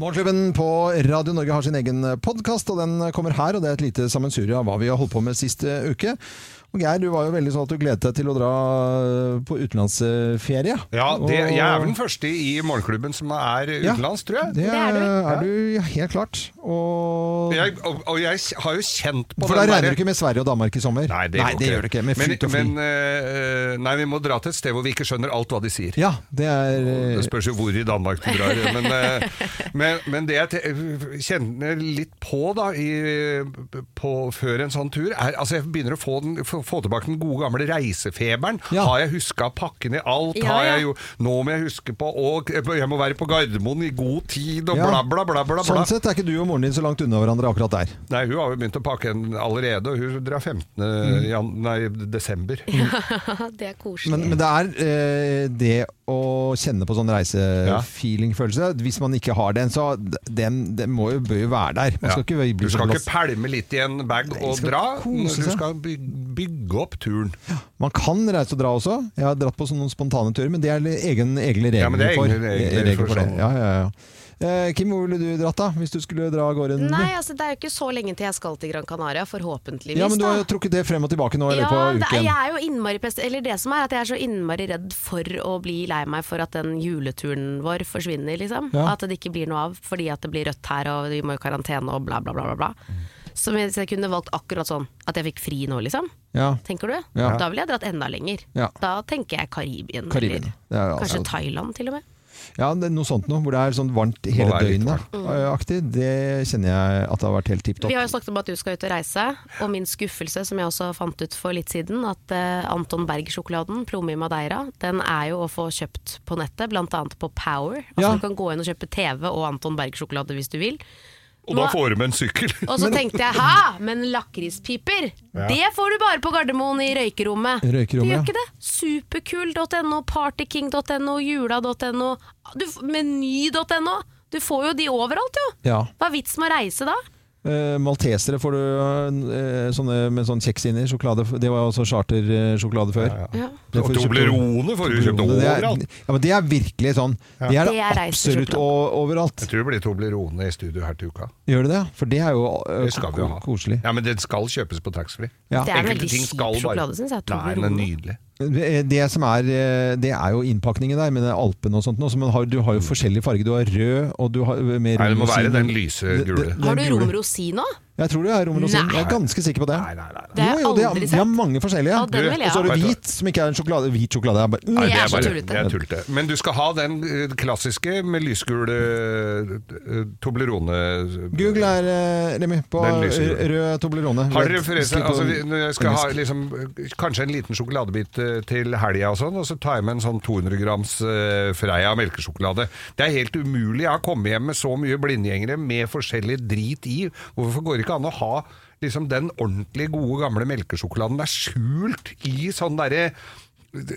Morgenklubben på Radio Norge har sin egen podkast, og den kommer her. og Det er et lite sammensurium av hva vi har holdt på med sist eh, uke. Og Geir, du var jo veldig sånn at du gledet deg til å dra eh, på utenlandsferie. Ja, det, Og- jeg er vel den første i morgenklubben som er Ja. utenlands, tror jeg. Det Det er du. er du ja, helt klart. Og, Jeg, og, og jeg har jo kjent på for da regner du ikke med Sverige og Danmark i sommer? Nei, det, går gjør du ikke. Med men, men, eh, nei, vi må dra til et sted hvor vi ikke skjønner alt hva de sier. ja, det er Det spørs jo hvor i Danmark du drar. Men, eh, men, men det jeg te- kjenner litt på da i, på, før en sånn tur, er altså jeg begynner å få, den, få, få tilbake den gode gamle reisefeberen. Ja. Har jeg huska pakken i alt? Ja, Har ja. jeg jo, nå må jeg huske på og Jeg må være på Gardermoen i god tid, og Ja. bla, bla, bla. bla. Sånn sett er ikke du og moren din så langt unna hverandre akkurat der. Nei, hun har jo begynt å pakke en allerede, og hun drar 15. Mm. Jan, nei, desember. det er koselig. Men, men det er eh, det å kjenne på sånn reisefeeling-følelse. Hvis man ikke har den, så den, den må jo, bør jo være der. Man skal ikke bli du skal ikke pælme litt i en bag Nei, og dra. kose Du skal by- bygge opp turen. Man kan reise og dra også. Jeg har dratt på sånne spontane turer, men det er egen, egne regler Ja, men det er for, egne regler regler for for det. sånn. Ja, ja, ja. Eh, Kim, hvor ville du dratt da, hvis du skulle dra av gårde? Nei, altså det er jo ikke så lenge til jeg skal til Gran Canaria, forhåpentligvis. ja, men du har jo trukket det frem og tilbake nå i løpet Ja, av uken. er, jeg er jo innmari pest Eller det som er at jeg er så innmari redd for å bli lei meg for at den juleturen vår forsvinner, liksom. Ja. At det ikke blir noe av fordi at det blir rødt her og vi må i karantene og bla, bla, bla. bla, bla. Så hvis jeg kunne valgt akkurat sånn at jeg fikk fri nå, liksom. Ja, Tenker du? Ja. Da ville jeg dratt enda lenger. Ja. Da tenker jeg Karibien. Karibien. Eller er kanskje altså- Thailand, til og med. Ja, det er noe sånt noe, hvor det er sånn varmt hele døgnet-aktig. Det kjenner jeg at det har vært helt tipp topp. Vi har jo snakket om at du skal ut og reise, og min skuffelse, som jeg også fant ut for litt siden, at eh, Anton Berg-sjokoladen, Plomme i Madeira, den er jo å få kjøpt på nettet, bl.a. på Power. Altså Ja. Du kan gå inn og kjøpe TV og Anton Berg-sjokolade hvis du vil. Og da får du med en sykkel. Og så tenkte jeg hæ, men lakrispiper, det får du bare på Gardermoen i røykerommet. Røykerommet, du gjør ja. ikke det? Superkul.no, partyking.no, jula.no, meny.no. Du får jo de overalt, jo. Ja. Hva er vits med å reise da? Eh, maltesere får du eh, sånne med sånn kjeks inni. Sjokolade. Det var også chartersjokolade før. Ja. ja. Og får Toblerone får du kjøpt Toblerone, er- overalt. Ja, men det er virkelig sånn. Det er, Det er absolutt overalt. Jeg tror det blir Toblerone i studio her til uka. Gjør det det? For det er jo eh, Det skal vi ha. koselig. Ja, Men det skal kjøpes på taxfree. Ja. Det er veldig kjip sjokolade, syns jeg. Nei, den er Toblerone. nydelig. Det som er, eh, det er jo innpakningen der, med Alpene og sånt. Også, men har, du har jo forskjellige farger. Du har rød, og du har med Nei, det må være den lyse gule. Har du romrosin òg? Jeg tror det er romrosin. Nei. Jeg er ganske sikker på det. Nei, nei, nei. Det har jeg Jo, jo, det er- De har mange forskjellige. Ja, den vil jeg og så er det hvit, som ikke er en sjokolade. Hvit sjokolade er bare Nei, Det det er bare det er tullete. Men du skal ha den eh, klassiske med lysgul eh, Toblerone Google er, eh, Remi, på eh, rød Toblerone. Har dere forresten altså, Når jeg skal ha liksom, eh, kanskje en liten sjokoladebit eh, til helga og sånn, og så tar jeg med en sånn 200 grams eh, Freia melkesjokolade. Det er helt umulig. Jeg har kommet hjem med så mye blindgjengere med forskjellig drit i. Hvorfor går det ikke an å ha liksom den ordentlig gode gamle melkesjokoladen? Det er skjult i sånn derre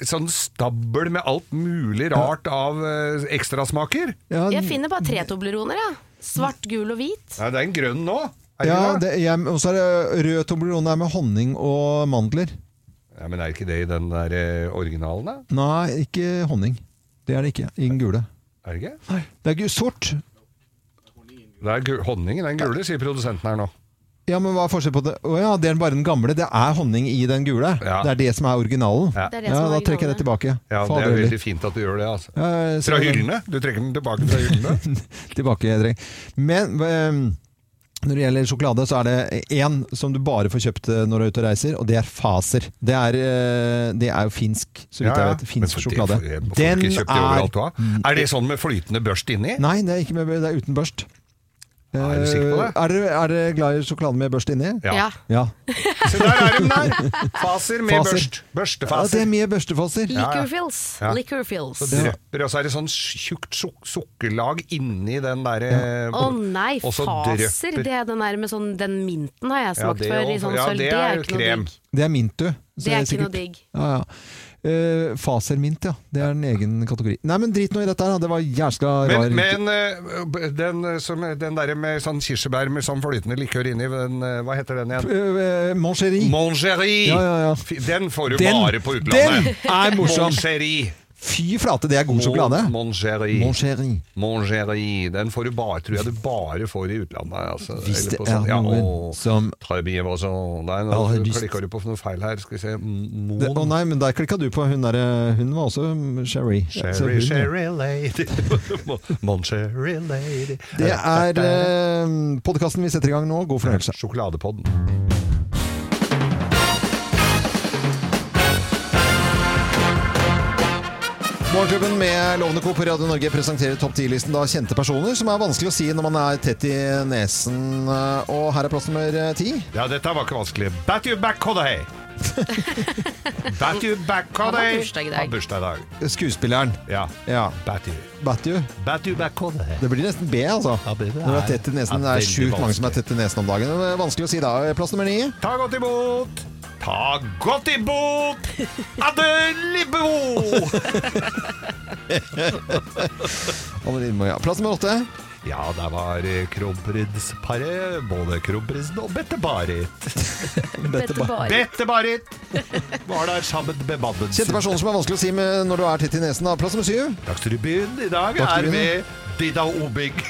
Sånn stabbel med alt mulig rart av uh, ekstrasmaker. Ja, Jeg finner bare tre Tobleroner, jeg. Svart, gul og hvit. Ja, det er en grønn nå. Ja, og så er det rød Toblerone er med honning og mandler. ja, Men er ikke det i den der eh, originalen, da? Nei, ikke honning. Det er det ikke. I den gule. Er det ikke? Nei. Det er sort. Det er honning i den gule, sier produsenten her nå. Ja, men hva er forskjellen på det? Å ja, det er bare den gamle. Det er honning i den gule. Ja. Det er det som er originalen. Ja. Er Ja, da er trekker jeg det tilbake. Ja, det er veldig fint at du gjør det. altså. Ja, Fra hyllene? Du trekker den tilbake fra hyllene? Tilbake, Dreng. Men ehm, når det gjelder sjokolade, så er det én som du bare får kjøpt eh, når du er ute og reiser, og det er Faser. Det er, eh, det er jo finsk, så vidt jeg vet. Finsk sjokolade. det ikke kjøpt det overalt, da? Er det sånn med flytende børst inni? Nei, det er ikke med, det er uten børst. Ja, er du sikker på det? Eh, Er dere, er dere glad i sjokolade med børst inni? Ja. Ja. Så Se der er de der! Faser med Faser. børst. ja det er mye børstefaser. Liquorfills. Ja. Liquorfills. Så drypper, og så er det sånn tjukt suk sukkerlag inni den derre Å nei, oh, nei, faser! Det er den der med sånn Den minten har jeg smakt ja, før i sånn Ja, sølv. det Det er jo krem. Det er mint, du. Så Det er ikke noe digg. Ja, ja. Eh, Fasermint, ja. Det er en egen kategori. Nei, men drit nå i dette her. Det var jævla rar Men, men eh, den, eh, som, den der med sånn kirsebær med sånn flytende likør inni, den, hva heter den igjen? Uh, Moncherie. Mongerie! Ja, ja, ja. Den får du Den- bare på utlandet. den er morsom. Mongerie. Fy flate, det er god sjokolade. Mon chéri. Mon chéri. Mon chéri. Den får du bare, tror jeg du bare får i utlandet. Altså. Hvis det er sånn- ja, noen som Nei, nå klikka du på noe feil her. Skal vi se. Mon det, oh, nei, men der klikka du på hun derre Hun var også Sherry. Sherry, sherry lady. Mon sherry lady. Det er eh, podkasten vi setter i gang nå. God fornøyelse. Sjokoladepodden. Morgenklubben med Lovende Co. på Radio Norge presenterer topp 10-listen da kjente personer som er vanskelig å si når man er tett i nesen. Og her er plass nummer ti. Ja, dette var ikke vanskelig. Bat you back, Kodai! Bat you back, Han har bursdag i dag. Skuespilleren. Ja. Ja. Bat you. Batju. Bat you back, Kodai. Det blir nesten B, altså. Ja, det er- Når du er tett i nesen. Det er er sjukt mange som er tett i nesen om dagen. Det er vanskelig å si da. Plass nummer ni. Ta godt imot! Ta godt imot! Adde Libbo! Anne Lindmo, ja. Plass nummer åtte. Ja, der var eh, kronprinsparet. Både kronprinsen og Bette-Barit. Bette-Barit var der sammen med mannen Kjente personer som er vanskelig å si med når du er tett i nesen. Da. Plass nummer syv. Dagsrevyen i dag er med Dida Obing.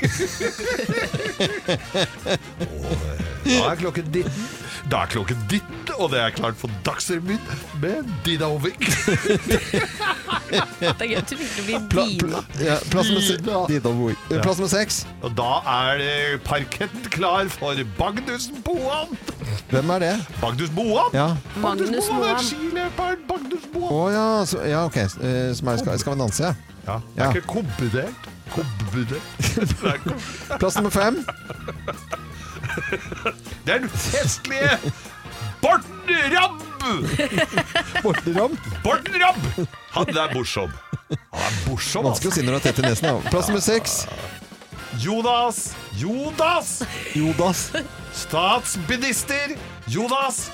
og eh, da er klokken 19. Da er klokken 19, og det er klart for Dagsrevyen med Dida Hovig. Det er gøy at du virkelig blir dina. pla, ja, plass nummer se- Dina. Eh, Plass nummer seks. Og da er det parketten klar for Magnus Boan. Hvem er det? Magnus Boan? Ja. Magnus Boan er Moan. skiløperen Magnus Å Moan. ja, så, ja, ok. Eh, Som er Skal, skal vi danse, ja. Ja, det Ja. er ikke kombinert. Kombinert. Det er Plass nummer fem. Den festlige Borten Ramm! Borten Ramm. Borten Ramm! Han er morsom. Han er morsom, Vanskelig å altså. si når du er tett i nesen. Da. Plass nummer seks. Jonas! Jonas! Jodas. Statsminister Jonas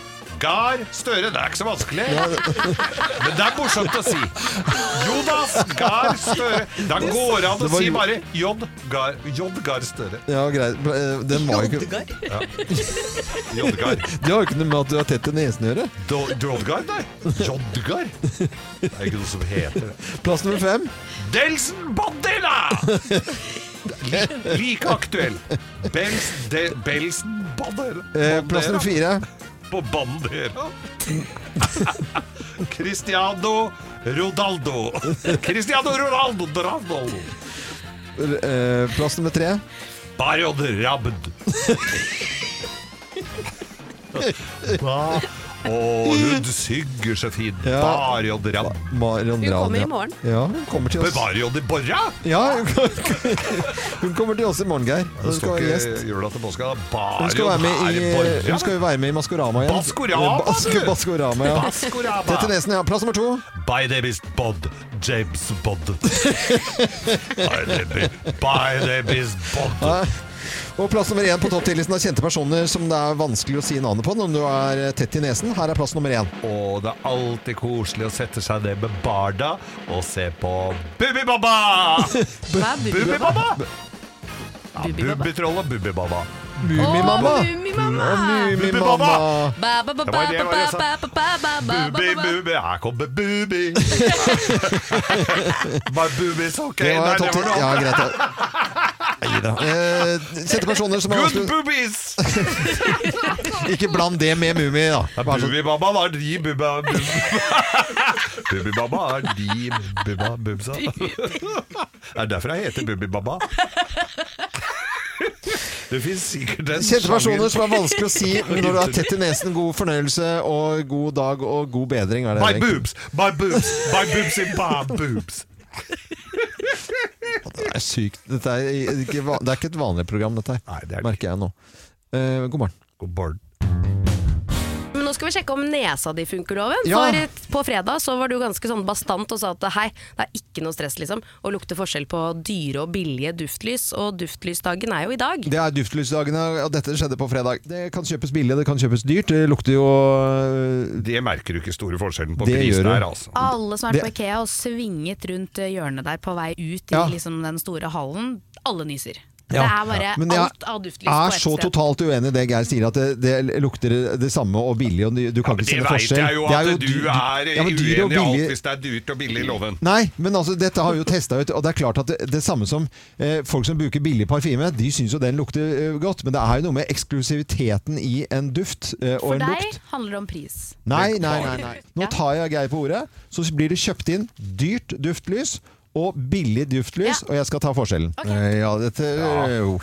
Gahr Støre. Det er ikke så vanskelig. Men det er morsomt å si. Jonas Gahr Støre. Da går det an å si bare J. Gahr, J. Gahr Støre. Ja, greit. Eh, Den var jo ikke J. Gahr. Det har jo ikke noe med at du har tett i nesen å gjøre. Jodgar, nei. Jodgar. Det er ikke noe som heter det. Plass nummer fem. Delsen Bandela! Li- Like aktuell. Bels, de, Belsen Bandela. Eh, plass nummer fire. På Bandera. Cristiano Rodaldo. Cristiano Ronaldo. Ronaldo. Eh, Plass nummer tre. Barod Rabd. Ba- Å, hun sygger så fint. Ja. Barod Rabd. Marion Hun Ravn, kommer ja. i morgen. Ja, hun kommer til oss. Barod i Borra? Ja, hun hun kommer til oss i morgen, Geir. Det Hun skal står være ikke gjest. jula til påske. Hun skal være med i, hun skal jo være med i Maskorama igjen. Baskorama, Eh, Bas- du! Baskorama, ja. Baskorama. Tett i nesen, ja. Plass nummer to. By the is bod, James Bod. By the Bod. by the is Bond. Og plass nummer én på topp 10-listen av kjente personer som det er vanskelig å si navnet på når du er tett i nesen. Her er plass nummer én. Og det er alltid koselig å sette seg ned med Barda og se på Bubbibaba! Bubbibaba? Ja, Bubbitroll og Bubbibaba. Mummimamma! Mummimamma! Bubi, bubi, her kommer Bubi. My boobies, ok. Det var noe Ja, greit. Nei da. Sette personer som Good boobies! Ikke bland det med Mummi, da. Bare sånn- Bubbibabba var de bubba bub. Bubbibabba er de bubba bubsa. Det er derfor jeg heter Bubbibabba. Det fins sikkert en Kjente personer som er vanskelig å si når du er tett i nesen. God fornøyelse og god dag og god bedring. Er det My egentlig? boobs, my boobs, my boobs in my boobs. Det er sykt. Er ikke, det er ikke et vanlig program, dette her. Nei, er det Merker jeg nå. Eh, god morgen. God morgen. Nå skal vi sjekke om nesa di funker, Loven. Ja. For på fredag så var du ganske sånn bastant og sa at hei, det er ikke noe stress liksom å lukte forskjell på dyre og billige duftlys, og duftlysdagen er jo i dag. Det er duftlysdagen, og dette skjedde på fredag. Det kan kjøpes billig, det kan kjøpes dyrt. Det lukter jo øh, Det merker du ikke store forskjellen på prisen der, altså. Alle som har vært på Ikea og svinget rundt eh, hjørnet der på vei ut i Ja. liksom den store hallen, alle nyser. Ja, det er bare men jeg alt av duftlys på er så sted. totalt uenig i det Geir sier, at det, det lukter det samme og billig, og du kan ja, ikke noen forskjell. Det vet jeg jo at jo du er ja, uenig i alt hvis det er dyrt og billig, i Loven. Nei, men altså, dette har vi jo testa ut, og det er klart at det, det samme som eh, folk som bruker billig parfyme, de syns jo den lukter eh, godt, men det er jo noe med eksklusiviteten i en duft eh, og For en deg handler det om pris. Nei, nei, nei, nei. Nå tar jeg Geir på ordet, så blir det kjøpt inn dyrt duftlys og billig duftlys, Ja. og jeg skal ta forskjellen. Ok. Eh, Ja, dette ja. oi,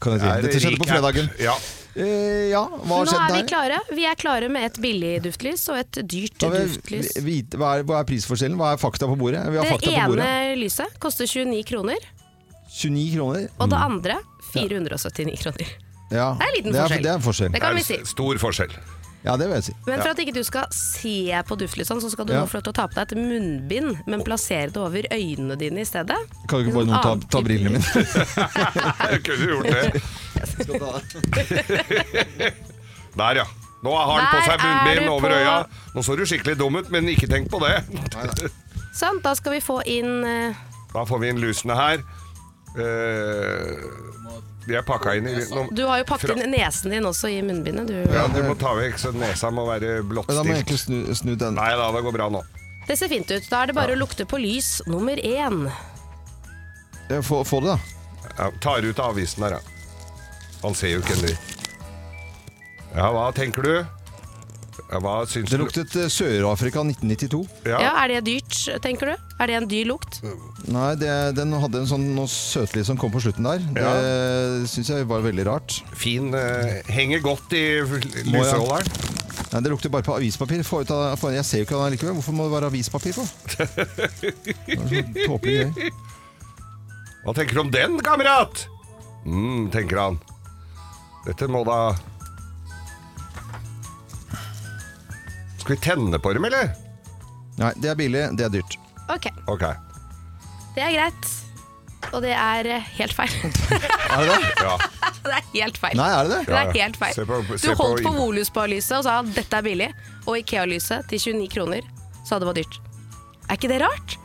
kan jeg si. Det Dette skjedde på fredagen. Ja. Uh, ja, hva har Nå er vi klare. Vi er klare med et billig duftlys og et dyrt vi, duftlys. vite- hva, er, hva er prisforskjellen? Hva er fakta på bordet? Vi har Det fakta på bordet. ene lyset koster 29 kroner, 29 kroner. og det andre 479 kroner. Ja, Det er en liten det er, forskjell. Det er en forskjell. Det kan vi si. stor forskjell. Ja, det vil jeg si. Men for at ikke du skal se på duftlysene, så skal du Ja. nå få lov til å ta på deg et munnbind, men plassere det over øynene dine i stedet. Kan du ikke bare noen ta, ta brillene mine? Jeg kunne gjort det. Der, ja. Nå har han på seg munnbind over på- øya. Nå så du skikkelig dum ut, men ikke tenk på det. Sånn, da skal vi få inn uh... Da får vi inn lusene her. Eh, de er pakka inn i nå, Du har jo pakket Fra- inn nesen din også i munnbindet, du. Ja, du må ta vekk, så nesa må være Men Da må jeg egentlig snu, snu den. Nei da, det går bra nå. Det ser fint ut. Da er det bare å lukte på lys nummer én. Eh, Få, få det, da. Ja, tar ut avisen her, ja. Han ser jo ikke en dritt. Ja, hva tenker du? Hva syns Det du? luktet eh, Sør-Afrika 1992. Ja. Ja, Er det dyrt, tenker du? Er det en dyr lukt? Nei, det, den hadde en sånn noe søtlig som kom på slutten der. Det Ja. syns jeg var veldig rart. Fin eh, Henger godt i lyseholderen. Nei, Det lukter bare på avispapir. Få ut av, få, jeg ser jo ikke den er likevel. Hvorfor må det være avispapir på? Det er så tåpelig greier. Hva tenker du om den, kamerat? mm, tenker han. Dette må da Skal vi tenne på dem, eller? Nei, det er billig, det er dyrt. Ok, Ok. det er greit. Og det er eh, helt feil. Er det det? Ja. det er helt feil. Nei, er det det? Det Ja, er ja. helt feil. Se på- Du se på holdt på inn- Voluspar-lyset og sa at dette er billig, og Ikea-lyset til 29 kroner sa det var dyrt. Er ikke det rart?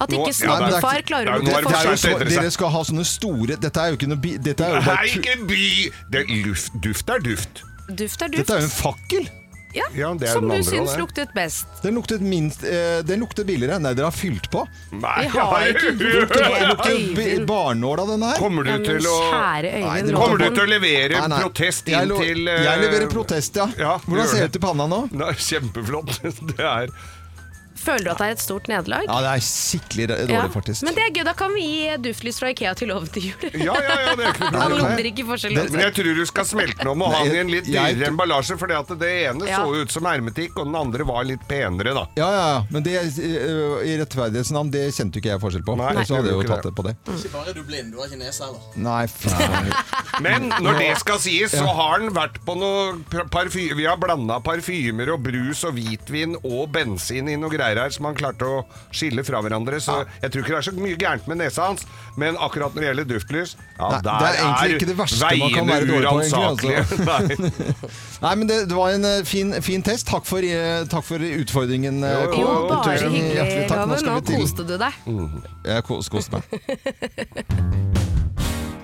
At Nå- ikke ja, det er- småfar klarer å nå er det Det er jo forskjell. dere skal ha sånne store Dette er jo ikke noe bi... Dette er jo bare Nei, tu- ikke by! Det er luft, duft er duft. Duft er duft. Dette er jo en fakkel! Ja, Ja, det er som den du andre syns også, det. luktet best. Den luktet minst eh, Den lukter billigere. Nei, dere har fylt på. Nei, Vi har ikke gjort det. ja. Lukter bi- Øyvind. barnål av denne her. Kommer du Ja, men til å Kjære Nei, Øyvind. det Kommer du til å levere Nei, nei. protest Jeg inn lo- til eh, Jeg leverer protest, ja. Ja, Hvordan gjør ser det det. ut i panna nå? Nei, Kjempeflott. Det er Føler du at det er et stort nederlag? Ja, det er skikkelig dårlig, Ja. faktisk. Men det er gøy, da kan vi gi duftlys fra Ikea til loven til jul. Ja, ja, ja, det er ikke noe Han lukter ikke forskjell. Det- Men jeg tror du skal smelte den om og ha den i en litt dyrere emballasje, for det ene Ja. så ut som hermetikk, og den andre var litt penere, da. Ja, ja, ja. Men det, eh, i rettferdighetens navn, det kjente ikke jeg forskjell på. Nei, så hadde jeg jo tatt det på det. Ikke bare er du blind, du har kineser, eller? Nei, faen. Men når det skal sies, så har den vært på noe parfyme Vi har blanda parfymer og brus og hvitvin og bensin i noe greier her som han klarte å skille fra hverandre. Så jeg tror ikke det er så mye gærent med nesa hans, men akkurat når det gjelder duftlys, ja, Nei, der det er egentlig ikke det verste man kan være dårlig på, egentlig, altså. Nei. Nei, men det, det var en eh, fin, fin test. Takk for, eh, takk for utfordringen. eh, Jo, Jo, bare hyggelig, Loven. Nå koste du deg. Jeg koste meg.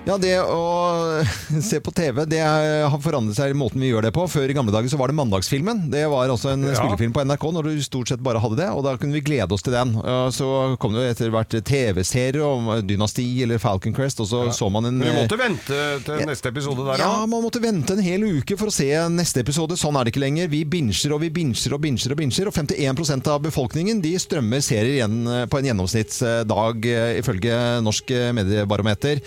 Ja, det å se på TV det har forandret seg i måten vi gjør det på. Før i gamle dager så var det Mandagsfilmen. Det var altså en Ja. spillefilm på NRK når du stort sett bare hadde det, og da kunne vi glede oss til den. Så kom det jo etter hvert TV-serier om Dynasti eller Falcon Crest, og så så man en Men vi eh, måtte vente til neste episode der, ja, ja. man måtte vente en hel uke for å se neste episode. Sånn er det ikke lenger. Vi binsjer og vi binsjer og binsjer og binsjer, og 51% av befolkningen de strømmer serier igjen eh, på en gjennomsnittsdag, eh, ifølge Norsk mediebarometer.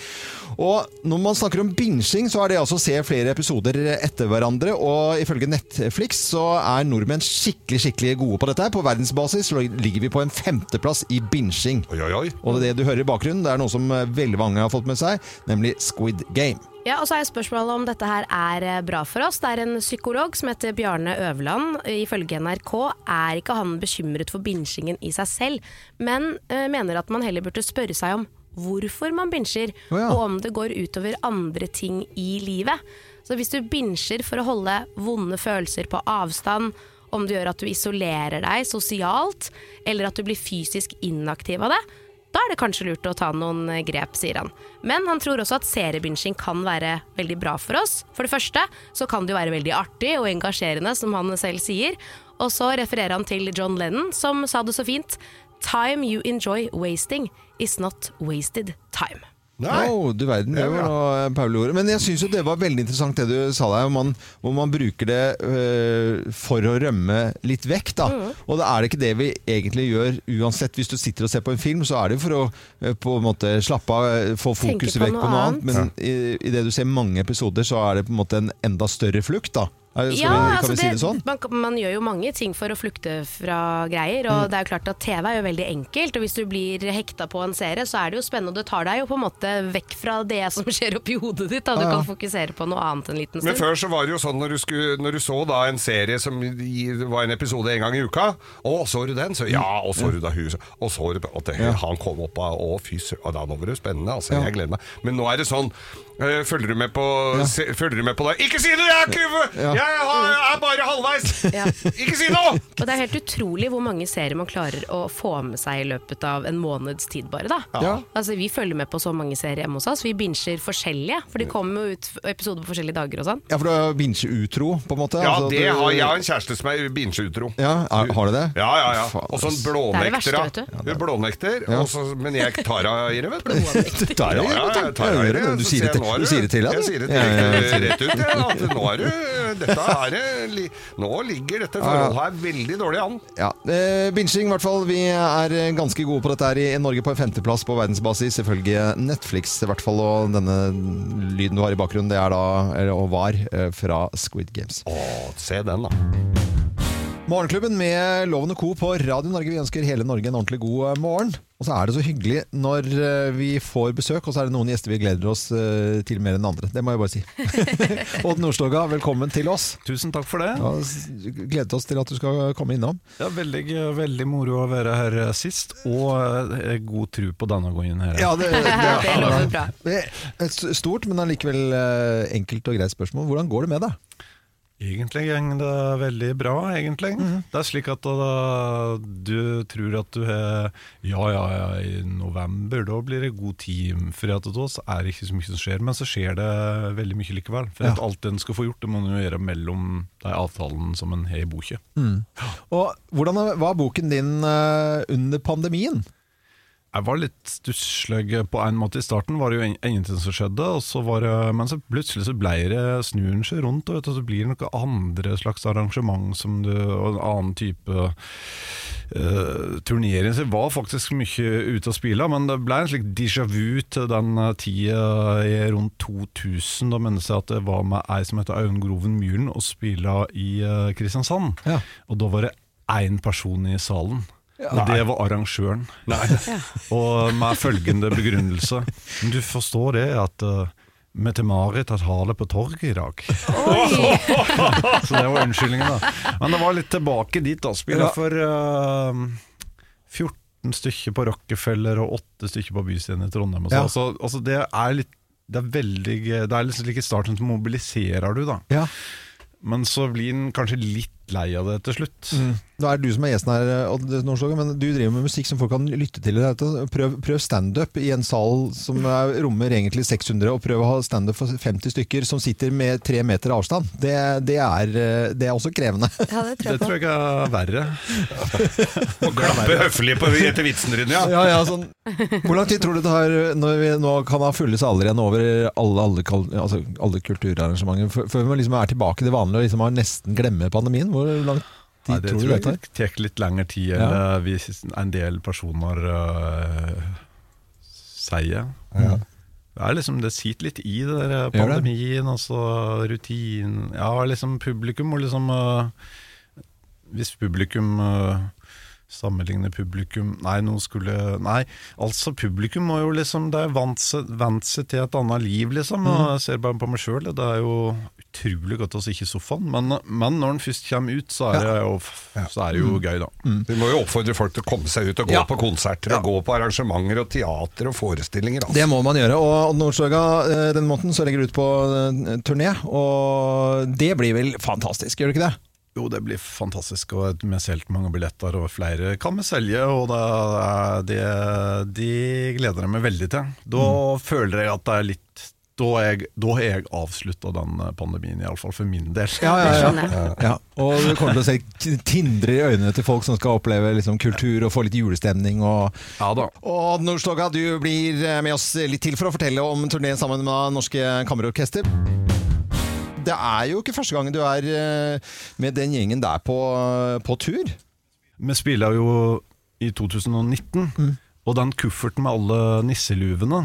Og når man snakker om binsjing, så er det altså å se flere episoder etter hverandre, og ifølge Netflix så er nordmenn skikkelig, skikkelig gode på dette. her. På verdensbasis så ligger vi på en femteplass i binsjing. Oi, oi, oi. Og det du hører i bakgrunnen, det er noe som veldig mange har fått med seg, nemlig Squid Game. Ja, og så er spørsmålet om dette her er eh, bra for oss. Det er en psykolog som heter Bjarne Øverland. Ifølge NRK er ikke han bekymret for binsjingen i seg selv, men eh, mener at man heller burde spørre seg om hvorfor man binsjer, oh, ja. og om det går utover andre ting i livet. Så hvis du binsjer for å holde vonde følelser på avstand, om det gjør at du isolerer deg sosialt, eller at du blir fysisk inaktiv av det, Da er det kanskje lurt å ta noen grep, sier han. Men han tror også at seriebinsjing kan være veldig bra for oss. For det første så kan det jo være veldig artig og engasjerende, som han selv sier. Og så refererer han til John Lennon, som sa det så fint. Time you enjoy wasting is not wasted time. Nei. Å, du verden, det var noe Paul gjorde. Men jeg syns jo det var veldig interessant det du sa der, hvor man, hvor man bruker det øh, for å rømme litt vekk. Da. Mm. Og da er det ikke det vi egentlig gjør uansett. Hvis du sitter og ser på en film, så er det for å øh, på en måte slappe av, øh, få fokuset vekk på noe annet. annet. Men i, i det du ser mange episoder, så er det på en måte en enda større flukt. da. Skal Ja, vi, altså det, si det sånn? Man, man gjør jo mange ting for å flukte fra greier, og det er jo klart at TV er jo veldig enkelt, og hvis du blir hekta på en serie, så er det jo spennende, og det tar deg jo på en måte vekk fra det som skjer oppi hodet ditt, da. Du Ja, ja. kan fokusere på noe annet en liten stund. Men før så var det jo sånn når du, skulle, når du så da en serie som var en episode en gang i uka Å, så du den? Så ja, og så du da hun Og så du at det, han kom opp av Å, fy søren, da nå var det spennende. Altså, Ja. jeg gleder meg. Men nå er det sånn Følger du med på se, Følger du med på det? Ikke si det! Jeg er kuve! Ja. Jeg, har, jeg er bare halvveis! Ja. Ikke si noe! Og det er helt utrolig hvor mange serier man klarer å få med seg i løpet av en måneds tid bare, da. Ja. Altså, vi følger med på så mange serier hjemme hos oss. Vi binger forskjellige, for de kommer jo ut episoder på forskjellige dager og sånn. Ja, for du er binge-utro, på en måte? Ja, Altså, det du- har jeg har en kjæreste som er binge-utro. Ja, er, har du det? Ja, ja, ja. Og Og sånn blånekter Det er det verste, blånekter. vet du. Hun blånekter, Ja. og så, men jeg tar henne i det, vet du. Blånekter. er Ja, ja, jeg tar Ja, i det. Du sier det til, nå er du du- sier det til Jeg sier det direkte rett ut, ja, at nå er du Dette er Nå ligger dette forholdet her veldig dårlig an. Ja, eh, Binging, i hvert fall. Vi er eh, ganske gode på dette her i Norge på en femteplass på verdensbasis. Selvfølgelig Netflix, i hvert fall. Og denne lyden du har i bakgrunnen, det er da, eller, og var, eh, fra Squid Games. Å, se den, da. Morgenklubben med Loven og Co. på Radio Norge. Vi ønsker hele Norge en ordentlig god eh, morgen. Og så er det så hyggelig når eh, vi får besøk, og så er det noen gjester vi gleder oss eh, til mer enn andre. Det må jeg bare si. Odd Nordstoga, velkommen til oss. Tusen takk for det. Ja, gledet oss til at du skal komme innom. Er veldig, veldig moro å være her sist, og god tro på denne her. Ja, det, Det det. Det er bra. stort, men allikevel enkelt og greit spørsmål. Hvordan går det med deg? Egentlig går det veldig bra, egentlig. Det er slik at da, du tror at du har Ja, ja, ja, i november, da blir det god tid. For at da er det ikke så mye som skjer, men så skjer det veldig mye likevel. For Ja. alt en skal få gjort, det må en gjøre mellom de avtalene som en har i boka. Og hvordan var boken din eh, under pandemien? Jeg var litt stusslig på en måte i starten, var det jo ingenting som skjedde. Og så var det, men så plutselig så ble det snur seg rundt, og, vet og, så blir det noe andre slags arrangement som du, og en annen type uh, turnering. Så jeg var faktisk mye ute og spille, men det ble en slik déjà vu til den tida i rundt 2000. Da minnes jeg at det var med ei som heter Audun Groven Myhren og spilla i uh, Kristiansand. Ja. Og da var det én person i salen. Og det var arrangøren. Og med følgende begrunnelse. Men du forstår det at uh, Mette-Marit har tale på torget i dag. Så det var unnskyldningen, da. Men det var litt tilbake dit, da. Spiller Ja. for uh, 14 stykker på Rockefeller og 8 stykker på Byscenen i Trondheim. Og så. Ja. Altså, altså det er litt det er veldig Det er liksom ikke starten så mobiliserer du, da. Ja. Men så blir den kanskje litt lei av det til slutt. Da er det du som er gjesten her, men du driver med musikk som folk kan lytte til. Prøv, prøv standup i en sal som er, rommer egentlig 600, og prøv å ha standup for 50 stykker som sitter med tre meter avstand. Det, det, er, det er også krevende. Ja, det tror Det jeg på. tror jeg er verre. Å klappe høflig på etter vitsen din, ja. Ja, ja, sånn. Hvor lang tid tror du det tar når vi nå kan ha fulle saler igjen over alle, alle, altså, alle kulturarrangementer, før før vi liksom er tilbake til det vanlige og liksom nesten glemmer pandemien? Hvor lang tid Nei, det tror du det tar? Det tar litt lengre tid enn Ja. vi, en del personer uh, sier. Det er liksom, det sitter litt i det der pandemien, altså rutinen Ja, liksom publikum og liksom uh, Hvis publikum uh, sammenligne publikum Nei, noen skulle Nei, altså publikum må jo liksom Det er vant seg, til et annet liv, liksom. Mm. jeg ser bare på meg sjøl, det er jo utrolig godt å sitte i sofaen. Men, men når den først kommer ut, så er det jo, så er det jo gøy, da. Vi må jo oppfordre folk til å komme seg ut og gå Ja. på konserter og gå på arrangementer og teater og forestillinger. Altså. Det må man gjøre. Og Nordsjøga Nordstoga, eh, måneden så legger du ut på eh, turné, og det blir vel fantastisk, gjør det ikke det? Jo, det blir fantastisk, og vi har solgt mange billetter, og flere kan vi selge. Og det, er- det, de gleder jeg meg veldig til. Da føler jeg at det er litt Da, har jeg, da har jeg avslutta den pandemien, iallfall for min del. Ja, ja, ja. ja. Og du kommer til å se tindre i øynene til folk som skal oppleve liksom, kultur og få litt julestemning. Og, Ja da. og Nordstoga, du blir med oss litt til for å fortelle om turneen sammen med Norske Kammerorkester. Det er jo ikke første gangen du er eh, med den gjengen der på, på tur. Vi spiller jo i 2019, og den kufferten med alle nisseluvene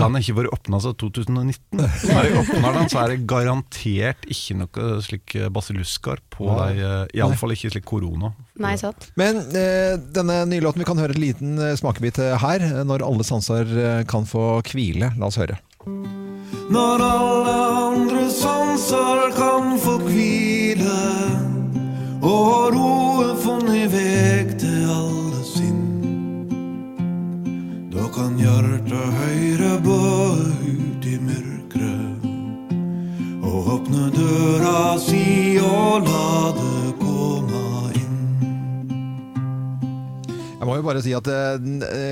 Den har ikke vært åpna siden 2019. Når jeg åpner den, så er det garantert ikke noe slik basilluskar på Nei. deg. Iallfall ikke slik korona. Nei, sant. Men eh, denne nye låten, vi kan høre en liten eh, smakebit eh, her. eh, Når alle sanser eh, kan få hvile. La oss høre. Når alle andre sanser kan få hvile Og roe roen funnet veg kan hjertet høyre bø ut i mørket Og åpne døra si og la det komme inn Jeg må jo bare si at eh,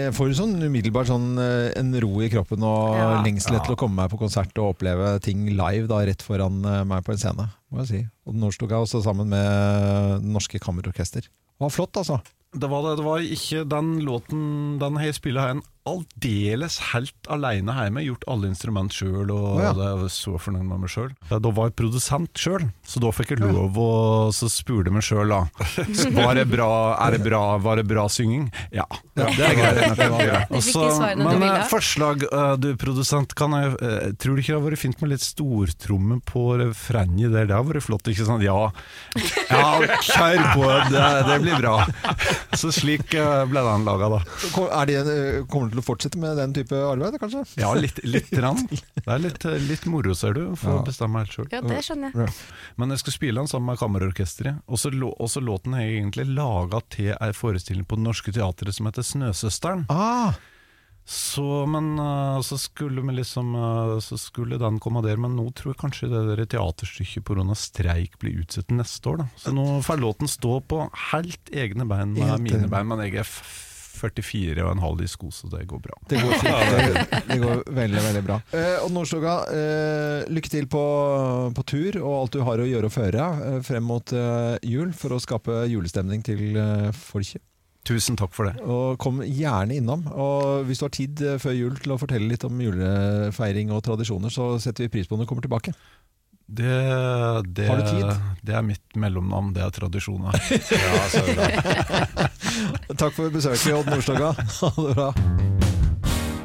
jeg får sånn umiddelbart sånn eh, en ro i kroppen og Ja. lengsel etter å komme meg på konsert og oppleve ting live da, rett foran eh, meg på en scene. Må jeg si. Og Nå sto jeg også sammen med Norske Kammerorkester. Det var flott, altså. Det var, det, det var ikke den låten Den har jeg spilt her en aldeles helt alene hjemme. Gjort alle instrument sjøl, og oh, ja. det var så fornøyd med meg sjøl. Da var jeg produsent sjøl, så da fikk jeg lov å så spurte meg sjøl, da. Var det bra, er det bra, var det bra synging? Ja. det er greit. Du Og fikk så- svarene du men eh, forslag, eh, du produsent, kan jeg, eh, tror du ikke det hadde vært fint med litt stortromme på refrenget der? Det hadde vært flott, ikke sant? Ja, ja kjør på, det, det blir bra. Så slik ble den laga, da. Er det, eh, kommer til å fortsette med den type arbeid, kanskje? Ja, litt, litt rann. Det er litt, litt moro, ser du, for å bestemme helt sjøl. Ja, det skjønner jeg. Men jeg skal spille den sammen med Kammerorkesteret. Og så låten er egentlig laga til ei forestilling på Det Norske Teatret som heter Snøsøsteren. Ah, Så, men eh, så skulle vi liksom eh, Så skulle den komme der, men nå tror jeg kanskje det der teaterstykket pga. streik blir utsatt neste år. Da. Så nå får låten stå på helt egne bein med mine bein, men jeg er f- 44 og en halv i sko, så det går bra. det går fint. Det, det går veldig, veldig bra. Eh, og Nordstoga, eh, lykke til på, på tur og alt du har å gjøre og føre eh, frem mot eh, jul for å skape julestemning til eh, folket. Tusen takk for det. Og kom gjerne innom. Og hvis du har tid før jul til å fortelle litt om julefeiring og tradisjoner, så setter vi pris på når du kommer tilbake. Det, det, Har du tid? det er mitt mellomnavn, det er tradisjoner. Takk for besøket, Odd Nordstoga. Ha det bra.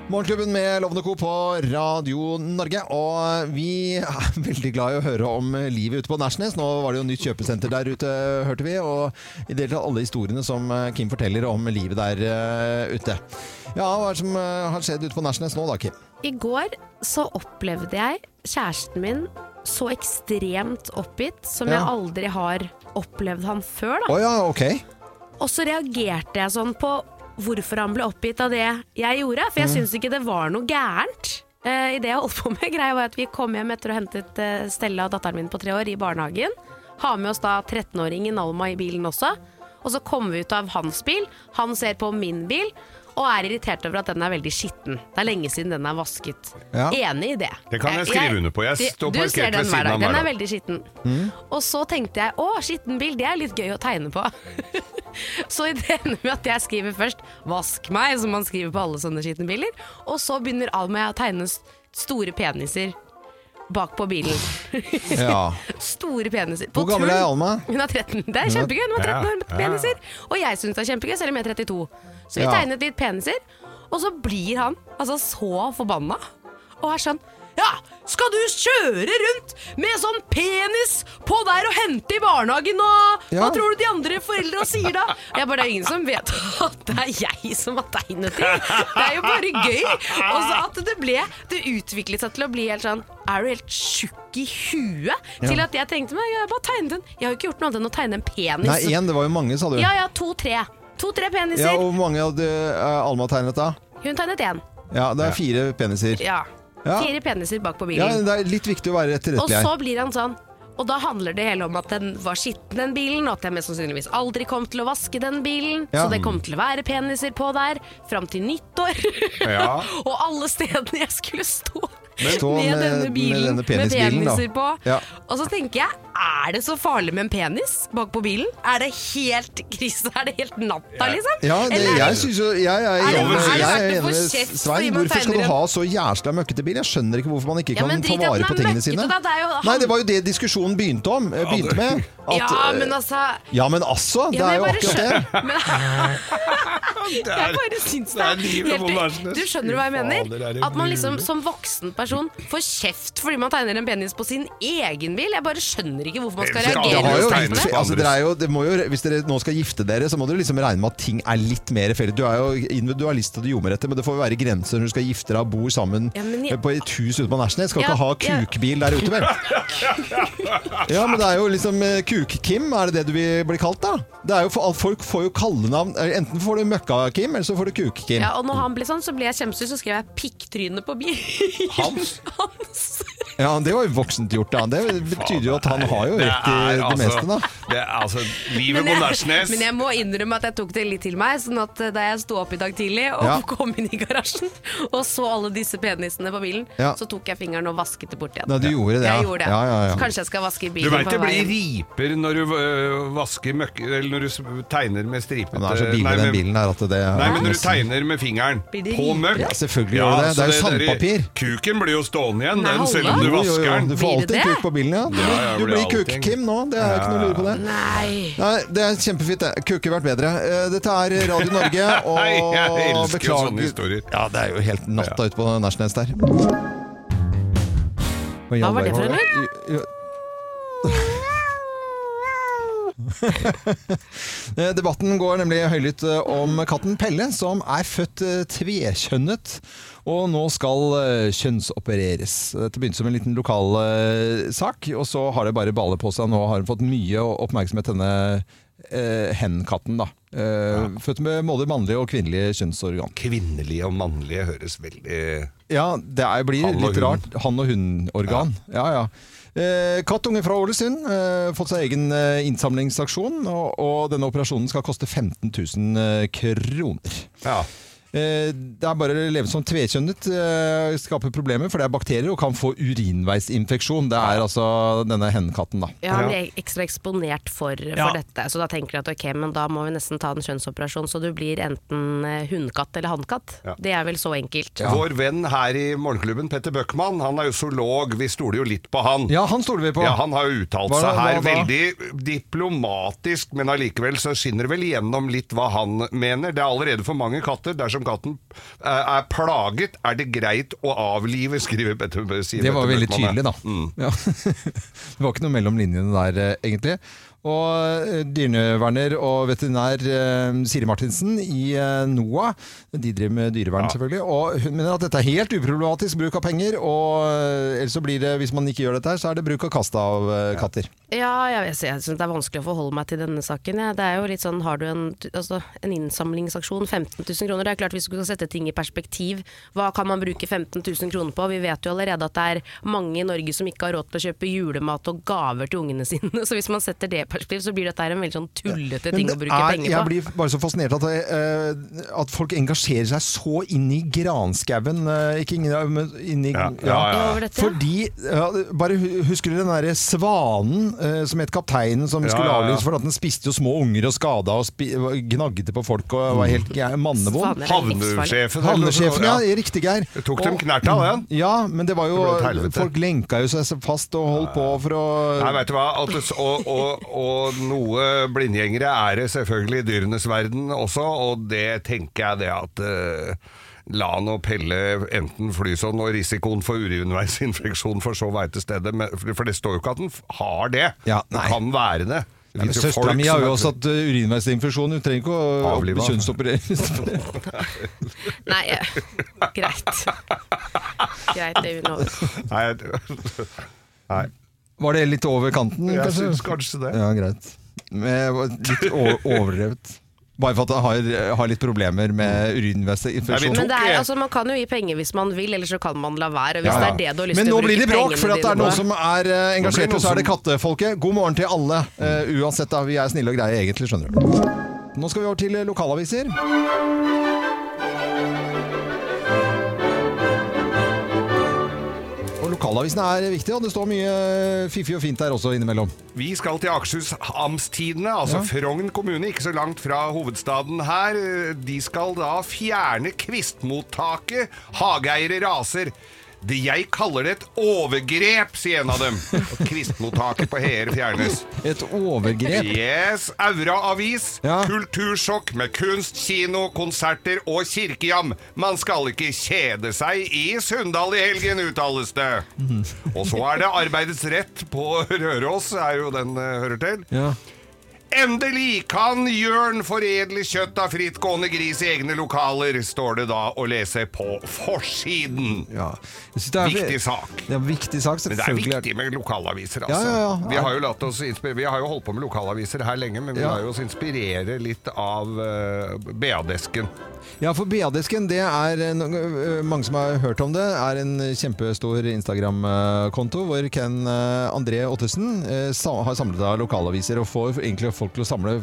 Morgenklubben med Lovende Co. på Radio Norge. Og vi er veldig glad i å høre om livet ute på Nærsnes. Nå var det jo nytt kjøpesenter der ute, hørte vi. Og i det hele tatt alle historiene som Kim forteller om livet der eh, ute. Ja, hva er det som eh, har skjedd ute på Nærsnes nå da, Kim? I går så opplevde jeg kjæresten min så ekstremt oppgitt som Ja. jeg aldri har opplevd han før. Da. Oh, ja, ok. Og så reagerte jeg sånn på hvorfor han ble oppgitt av det jeg gjorde, for jeg syns ikke det var noe gærent. Uh, I det jeg holdt på med, greia var at vi kom hjem etter å ha hentet uh, Stella, datteren min på tre år, i barnehagen. Har med oss da 13-åringen Alma i bilen også. Og så kommer vi ut av hans bil, han ser på min bil, og er irritert over at den er veldig skitten. Det er lenge siden den er vasket. Ja. Enig i det. Det kan jeg skrive under på. Jeg står parkert ved siden av av Den er veldig skitten. Og så tenkte jeg å, skitten bil, det er litt gøy å tegne på. så ender med at jeg skriver først 'vask meg', som man skriver på alle sånne skitne biler. Og så begynner Alma å tegne store peniser bak på bilen. Ja. Store peniser. På Hvor gammel er. Alma? Hun er 13. Det er kjempegøy. Hun har 13 år med Ja. peniser. Og jeg syns det er kjempegøy, selv om jeg er 32. Så vi Ja. tegnet litt peniser, og så blir han altså så forbanna. Og er sånn Ja, skal du kjøre rundt med sånn penis på der og hente i barnehagen, og Ja. hva tror du de andre foreldra sier da? Jeg bare, Det er ingen som vet at det er jeg som har tegnet det. Det er jo bare gøy. Og så at det ble Det utviklet seg til å bli helt sånn Er du helt tjukk i huet? Til at jeg tenkte meg, jeg har bare tegnet en Jeg har jo ikke gjort noe annet enn å tegne en penis. Nei, én, det var jo mange, sa du. Ja, ja, to-tre. To-tre peniser. Ja, og Hvor mange hadde uh, Alma tegnet da? Hun tegnet én. Ja, det er fire peniser. Ja. Ja. Fire peniser bak på bilen. Ja. Det er litt viktig å være og så blir han sånn Og da handler det hele om at den var skitten, den bilen, og at jeg mest sannsynligvis aldri kom til å vaske den bilen. Ja. Så det kom til å være peniser på der fram til nyttår. Ja. og alle stedene jeg skulle stå. Stå med, med- denne med bilen denne med penisbilen, da. peniser på. Ja. Og så tenker jeg, er det så farlig med en penis bak på bilen? Er det helt krise? Er det helt natta, liksom? Ja, det, Eller er jeg syns jo Jeg er enig det jeg enig med Svein. Hvorfor skal du ha så jævla møkkete bil? Jeg skjønner ikke hvorfor man ikke kan ja, ta vare på tingene sine. Det jo han- Nei, det var jo det diskusjonen begynte om. eh, Begynte med. At, Ja, eh, men altså ja, men altså. Det Ja, men er jo akkurat det. Men, jeg bare syns det det er livet på helt Du skjønner hva jeg mener? Er At man liksom som voksen person får kjeft fordi man tegner en penis på sin egen bil. Jeg bare skjønner ikke hvorfor man skal reagere jo litt, det. altså, dere er jo, det må jo, hvis dere nå skal gifte dere, så må dere liksom regne med at ting er litt mer felles. Du er jo individualist og du etter, men det får jo være grenser når du skal gifte deg og bor sammen Ja, jeg- på et hus ute på Nærsnes. Skal Ja, ikke ha ja. kukbil der ute, vel? Ja, men det er jo liksom eh, Kuk-Kim, er det det du vil bli kalt, da? Det er jo for, folk får jo kallenavn. Eh, Enten får du Møkka-Kim, eller så får du Kuk-Kim. Ja, og når han ble sånn, så ble jeg kjempesur, så skrev jeg 'pikktryne' på bilen. Hans? Hans. Ja, det var jo voksent gjort, da. Det betyr jo at han har jo rett i det altså- meste, da. Det er altså Livet Men på Nærsnes. men jeg må innrømme at jeg tok det litt til meg. Sånn at eh, Da jeg sto opp i dag tidlig og Ja. kom inn i garasjen og så alle disse penisene på bilen, Ja. så tok jeg fingeren og vasket det bort igjen. Ja, du gjorde det, ja. Jeg gjorde det. Ja, ja, ja. Kanskje jeg skal vaske bilen. Du bilen veit på det blir veien. Riper når du øh, vasker møkk... Eller når du tegner med stripete det er så billig, Nei, den bilen her, at det Nei, men når du tegner med fingeren på møkk Ja, selvfølgelig gjør det det. Det er jo sandpapir. Kuken blir jo stående igjen, den, selv om du vasker den. Du får alltid kuk på bilen, ja. Du, Ja, ja, du blir blir kuk-Kim nå, det er ikke noe å lure på det. Nei. Nei, Det er kjempefint, det. Kunne vært bedre. Eh, Dette er Radio Norge, og jeg elsker jo sånne historier. Ja, det er jo helt natta ute på Nærsnes der. Hva var det for en lyd? Eh, Debatten går nemlig høylytt eh, om katten Pelle, som er født eh, tvekjønnet. Og nå skal kjønnsopereres. Dette begynte som en liten lokal sak, og så har det bare ballet på seg. Nå har hun fått mye oppmerksomhet, denne eh, hen-katten. da. Eh, Født med både mannlige og kvinnelige kjønnsorgan. Kvinnelige og mannlige høres veldig Ja, det er, blir litt rart. Han- og hun-organ. Ja, ja. Eh, kattunge fra Ålesund eh, fått seg egen eh, innsamlingsaksjon, og, og denne operasjonen skal koste 15 000 eh, kroner. Ja. Eh, det er bare å leve som tvekjønnet eh, skaper problemer, for det er bakterier og kan få urinveisinfeksjon. Det er altså denne hennekatten, da. Ja, han blir ekstra eksponert for, for Ja. dette. Så da tenker jeg at ok, men da må vi nesten ta en kjønnsoperasjon, så du blir enten hunnkatt hundkatt eller hannkatt. Ja. Det er vel så enkelt. Vår venn her i Morgenklubben, Petter Bøckmann, han er jo zoolog. Vi stoler jo litt på han. Ja, han stoler vi på. Ja, Han har jo uttalt Hva- seg her hva veldig diplomatisk, men allikevel så skinner det vel igjennom litt hva han mener. Det er allerede for mange katter. Dersom katten eh, er plaget, er det greit å avlive, skriver Petter. sier Det var veldig tydelig, da. Mm. Ja. det var ikke noe mellom linjene der, eh, egentlig. Og eh, dyreverner og veterinær eh, Siri Martinsen i eh, NOAH, de driver med dyrevern selvfølgelig, og hun mener at dette er helt uproblematisk bruk av penger, og ellers så blir det, hvis man ikke gjør dette her, så er det bruk og kast av katter. Ja, jeg, jeg synes det er vanskelig å forholde meg til denne saken. Ja. Det er jo litt sånn, har du en, altså, en innsamlingsaksjon, 15 000 kroner, det er klart hvis du skal sette ting i perspektiv, hva kan man bruke 15 000 kroner på? Vi vet jo allerede at det er mange i Norge som ikke har råd til å kjøpe julemat og gaver til ungene sine, så hvis man setter det i perspektiv, så blir dette her en veldig sånn tullete ting å bruke er- penger Jeg blir bare så fascinert at, uh, at folk engasjerer seg så inn i granskauen. Uh, ikke inn i, men inn i Ja, ja, ja. Ja. Fordi ja, Bare Husker du den derre svanen eh, som het Kapteinen, som Ja, skulle ja, ja. for at den spiste jo små unger og skada og spi, gnagde på folk og var helt mannevond? Havnesjefen Havnesjefen, ja. Riktig, Geir. Tok dem Og- knert av den. Ja, men det var jo Det. Folk lenka jo seg fast og holdt på for å Nei, vet du hva? At det, og, og, og noe blindgjengere er det selvfølgelig i dyrenes verden også, og det tenker jeg det at uh, La nå Pelle enten fly sånn, og risikoen for urinveisinfeksjon for så vei til stedet, men, for det står jo ikke at den har det. Ja, det kan være det. Ja, men Søstera mi har jo også hatt uh, urinveisinfeksjon. Hun trenger ikke å Avliva. kjønnsopereres. Nei, ja. greit. Greit, det er Nei, nei, Var det litt over kanten, jeg kanskje? syns kanskje det. Ja, greit. Men litt overdrevet. Bare for at jeg har, har litt problemer med urinveisinfeksjon. Men det er, altså, man kan jo gi penger hvis man vil, eller så kan man la være. Hvis Ja, ja. det er det du har lyst Men til nå å bruke blir det bråk, for det er noen som er engasjert, og så er det kattefolket. God morgen til alle. Uh, uansett, da. Vi er snille og greie egentlig, skjønner du. Nå skal vi over til lokalaviser. Lokalavisene er viktige, og det står mye eh, fiffig og fint der også innimellom. Vi skal til Akershus Amstidene, altså Frogn kommune, ikke så langt fra hovedstaden her. De skal da fjerne kvistmottaket. Hageeiere raser. Det jeg kaller det et overgrep, sier en av dem. Kristmottaket kvistmottaket på Heer fjernes. Et overgrep. Yes, Aura Avis. Ja. Kultursjokk med kunst, kino, konserter og kirkejam. Man skal ikke kjede seg i Sunndal i helgen, uttales det. Og så er det Arbeidets rett på Røros, er jo den eh, hører til. Ja. Endelig kan Jørn foredle kjøtt av frittgående gris i egne lokaler, står det da å lese på forsiden. Ja. Det er- Viktig sak. Det er viktig sak, Men det er viktig med lokalaviser, altså. ja, ja. Vi, har vi har jo holdt på med lokalaviser her lenge, men vi lar jo oss inspirere litt av uh, BA-desken. Ja, for BA-desken, det er en, ø, mange som har hørt om det, er en kjempestor Instagram-konto hvor Ken ø, André Ottesen uh, har samlet av lokalaviser og får egentlig folk til å samle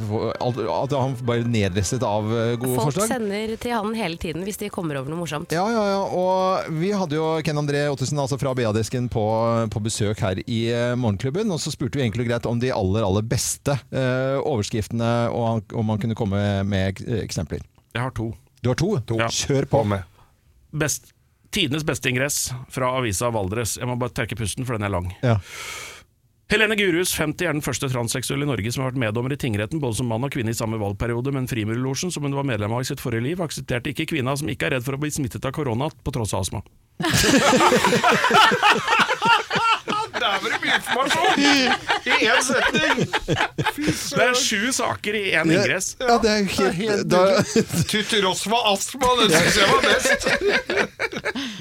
At han bare nedresset av ø, gode Folk forslag. sender til han hele tiden hvis de kommer over noe morsomt. Ja, ja, ja. Og vi hadde jo Ken André Ottesen altså fra BA-desken på, på besøk her i eh, Morgenklubben. Og så spurte vi egentlig greit om de aller, aller beste eh, overskriftene, og om han kunne komme med eksempler. Jeg har to. Du har to? Ja. Kjør på. På med. Best, tidenes beste ingress fra avisa Valdres. Jeg må bare trekke pusten, for den er lang. Ja. Helene Gurhus, 50, er den første transseksuelle i Norge som har vært meddommer i tingretten, både som mann og kvinne i samme valgperiode, men Frimurlosjen, som hun var medlem av i sitt forrige liv, aksepterte ikke kvinna som ikke er redd for å bli smittet av korona, på tross av astma. Der var det mye informasjon! I én setning! Det er sju saker i én ingress. Ja, det er helt, da, Til tross for astma, det syns jeg var best.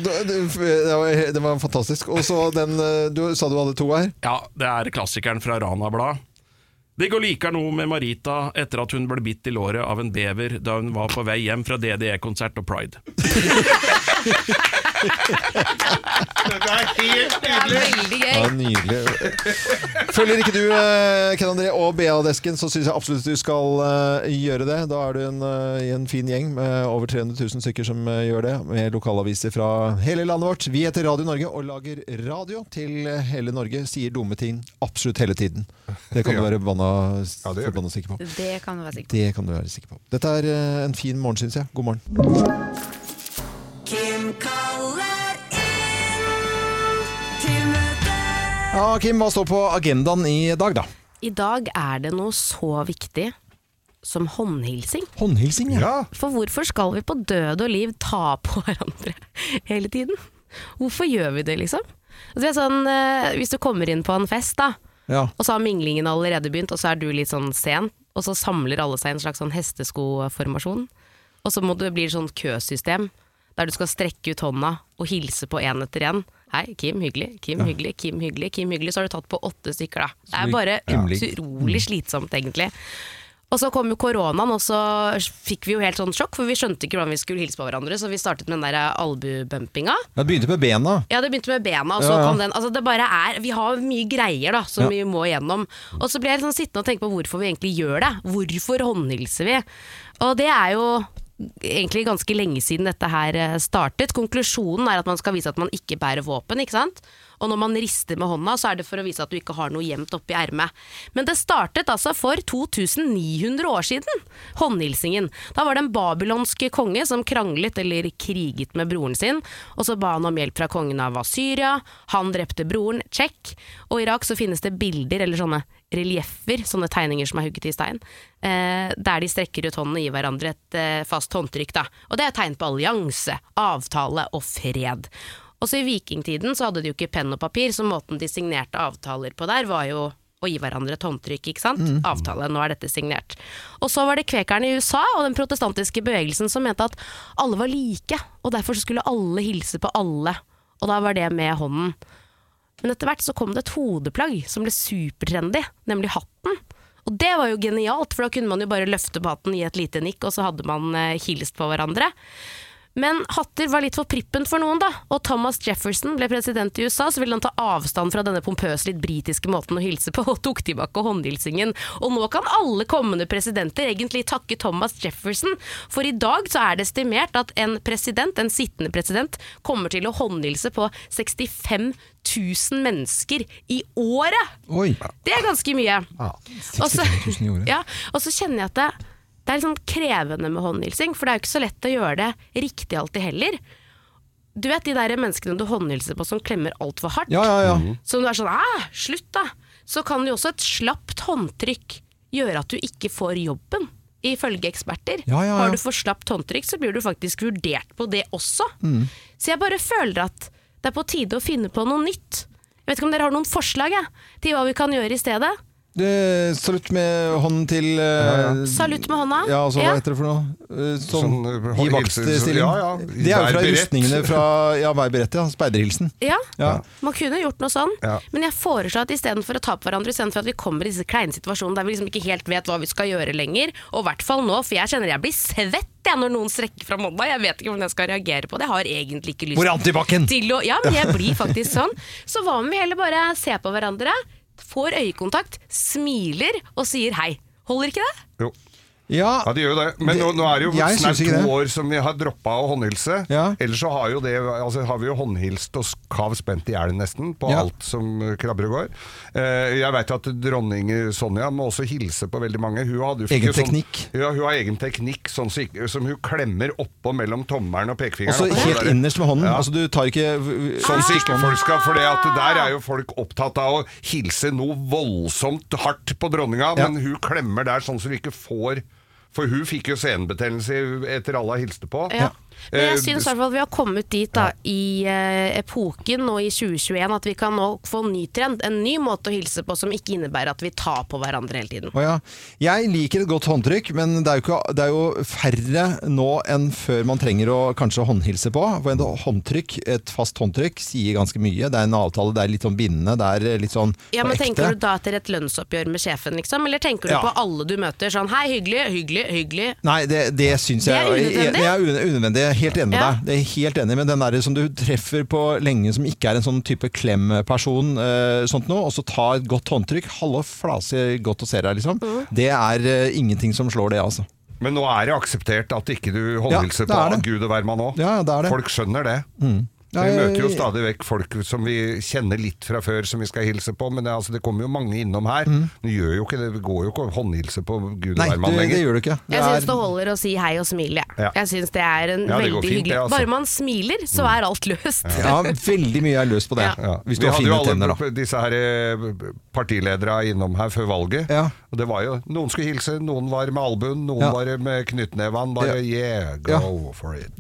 det, det, var, det var fantastisk. Og så den Du sa du hadde to her? Ja, det er klassikeren fra Rana Blad. Det går likere noe med Marita etter at hun ble bitt i låret av en bever da hun var på vei hjem fra DDE-konsert og Pride. Det er helt Det er veldig gøy. Ja, Nydelig. Følger ikke du eh, Ken André og BA-desken, så syns jeg absolutt du skal eh, gjøre det. Da er du en, eh, i en fin gjeng med over 300 000 stykker som eh, gjør det, med lokalaviser fra hele landet vårt. Vi heter Radio Norge og lager radio til hele Norge. Sier dumme ting absolutt hele tiden. Det kan du være banna, Ja, det gjør vi. forbanna sikker på. Det kan du være sikker på. Det kan du være sikker på. Dette er eh, en fin morgen, syns jeg. God morgen. Kaller inn til møte. Ja, Kim, hva står på agendaen i dag, da? I dag er det noe så viktig som håndhilsing. Håndhilsing, ja. Ja. For hvorfor skal vi på død og liv ta på hverandre hele tiden? Hvorfor gjør vi det, liksom? Altså, det er sånn, eh, hvis du kommer inn på en fest, da, ja. og så har minglingen allerede begynt, og så er du litt sånn sen, og så samler alle seg i en slags sånn hesteskoformasjon, og så må det bli et sånt køsystem, der du skal strekke ut hånda og hilse på en etter en. Hei, Kim, hyggelig, Kim, hyggelig, Kim, hyggelig, Kim, hyggelig. Så har du tatt på åtte stykker, da. Det er bare Himmelig. utrolig slitsomt, egentlig. Og så kom jo koronaen, og så fikk vi jo helt sånn sjokk, for vi skjønte ikke hvordan vi skulle hilse på hverandre, så vi startet med den der albubumpinga. Det begynte med bena. Ja, det begynte med bena, og så Ja, ja. kom den Altså, det bare er Vi har mye greier, da, som Ja. vi må igjennom. Og så ble jeg liksom sittende og tenke på hvorfor vi egentlig gjør det. Hvorfor håndhilser vi? Og det er jo egentlig ganske lenge siden dette her eh, startet. Konklusjonen er at man skal vise at man ikke bærer våpen, ikke sant? Og når man rister med hånda, så er det for å vise at du ikke har noe gjemt oppi ermet. Men det startet altså for 2900 år siden, håndhilsingen. Da var det en babylonsk konge som kranglet eller kriget med broren sin, og så ba han om hjelp fra kongen av Assyria. Han drepte broren, check. Og i Irak så finnes det bilder, eller sånne relieffer, sånne tegninger som er hugget i stein, eh, der de strekker ut hånden og gir hverandre et eh, fast håndtrykk. Da. Og det er tegn på allianse, avtale og fred. Også i vikingtiden så hadde de jo ikke penn og papir, så måten de signerte avtaler på der, var jo å gi hverandre et håndtrykk, ikke sant? Avtale, nå er dette signert. Og så var det kvekerne i USA og den protestantiske bevegelsen som mente at alle var like, og derfor skulle alle hilse på alle. Og da var det med hånden. Men etter hvert så kom det et hodeplagg som ble supertrendy, nemlig hatten. Og det var jo genialt, for da kunne man jo bare løfte på hatten, gi et lite nikk, og så hadde man eh, hilst på hverandre. Men hatter var litt for prippent for noen, da. Og Thomas Jefferson ble president i USA, så ville han ta avstand fra denne pompøse, litt britiske måten å hilse på, og tok tilbake håndhilsingen. Og nå kan alle kommende presidenter egentlig takke Thomas Jefferson, for i dag så er det estimert at en president, en sittende president, kommer til å håndhilse på 65 000 mennesker i året! Oi. Det er ganske mye. Ja, 65 000 i året. Ja, og så kjenner jeg at det, det er litt sånn krevende med håndhilsing, for det er jo ikke så lett å gjøre det riktig alltid heller. Du vet de der menneskene du håndhilser på som klemmer altfor hardt? Ja, ja, ja. Som du er sånn Æh, slutt da! Så kan jo også et slapt håndtrykk gjøre at du ikke får jobben. Ifølge eksperter. Ja, ja, ja. Har du for slapt håndtrykk, så blir du faktisk vurdert på det også. Mm. Så jeg bare føler at det er på tide å finne på noe nytt. Jeg vet ikke om dere har noen forslag jeg, til hva vi kan gjøre i stedet? Det, salutt med hånden til eh, Salutt med hånda. Ja, altså, hva heter det for noe? Sånn, Sånn, gi vaktstilling. ja, ja. Det er jo fra rustningene fra Ja, vær beredt, ja. Speiderhilsen. Ja, Ja. man kunne gjort noe sånn. Ja. Men jeg foreslår at istedenfor å ta på hverandre, istedenfor at vi kommer i disse kleine situasjonene der vi liksom ikke helt vet hva vi skal gjøre lenger, og i hvert fall nå, for jeg kjenner jeg blir svett jeg når noen strekker fra hånda. Jeg vet ikke hvordan jeg skal reagere på det. Jeg har egentlig ikke lyst Hvor er antibac-en? til å Ja, men jeg blir faktisk sånn. Så hva om vi heller bare ser på hverandre, får øyekontakt, smiler og sier hei. Holder ikke det? Jo. Ja, Ja, det gjør jo det. Men nå, nå er det jo Jeg snart ikke to det. år som vi har droppa å håndhilse. Ja. Ellers så har, jo det, altså, har vi jo håndhilst og kav spent i hjel nesten på Ja. alt som krabber og går. Eh, jeg veit at dronning Sonja må også hilse på veldig mange. Hun hadde, fikk Egen jo sånn- Ja, hun har egen teknikk sånn, som ikke- som hun klemmer oppå mellom tommelen og pekefingeren. også oppå helt der. innerst med hånden. Ja. Altså, du tar ikke Sånn så ikke folk skal, for det at der er jo folk opptatt av å hilse noe voldsomt hardt på dronninga, Ja. men hun klemmer der sånn så du ikke får For hun fikk jo senebetennelse etter alle hilste på. Ja. Men Eh, jeg syns i hvert fall vi har kommet dit da, i eh, epoken nå i 2021 at vi kan nå få en ny trend. En ny måte å hilse på som ikke innebærer at vi tar på hverandre hele tiden. Å ja. Jeg liker et godt håndtrykk, men det er, jo ikke, det er jo færre nå enn før man trenger å kanskje håndhilse på. For en håndtrykk, et fast håndtrykk sier ganske mye. Det er en avtale, det er litt sånn bindende, det er litt sånn Ja, men ekte. Tenker du da etter et lønnsoppgjør med sjefen, liksom? Eller tenker du Ja. på alle du møter sånn hei, hyggelig, hyggelig, hyggelig? Nei, det, det syns Det jeg er unødvendig. Jeg, er un- unødvendig. Er helt enig med Ja. deg. Det er helt enig med den der som du treffer på lenge, som ikke er en sånn type klemperson, eh, sånt noe, og så ta et godt håndtrykk. Hallo, flase, godt å se deg, liksom. Mm. Det er eh, ingenting som slår det, altså. Men nå er det akseptert at ikke du håndhilser Ja, på det. Gud og hvermann òg. Ja, er. Folk skjønner det. Ja, vi møter jo stadig vekk folk som vi kjenner litt fra før, som vi skal hilse på. Men det, altså, det kommer jo mange innom her. Vi gjør jo ikke det, går jo ikke å håndhilse på Gud og Mm. Hvermann det, det gjør du ikke. Det Jeg syns er- det holder å si hei og smile. jeg. Ja. Jeg syns det er en Ja, veldig fint, hyggelig det, altså. Bare man smiler, så er alt løst. Ja, veldig mye er løst på det. Ja. Hvis Vi du har hadde jo alle disse her partilederne partiledere innom her før valget. Ja. Og det var jo, Noen skulle hilse, noen var med albuen, noen Ja. var med knyttneven. Bare yeah, go Ja. for it.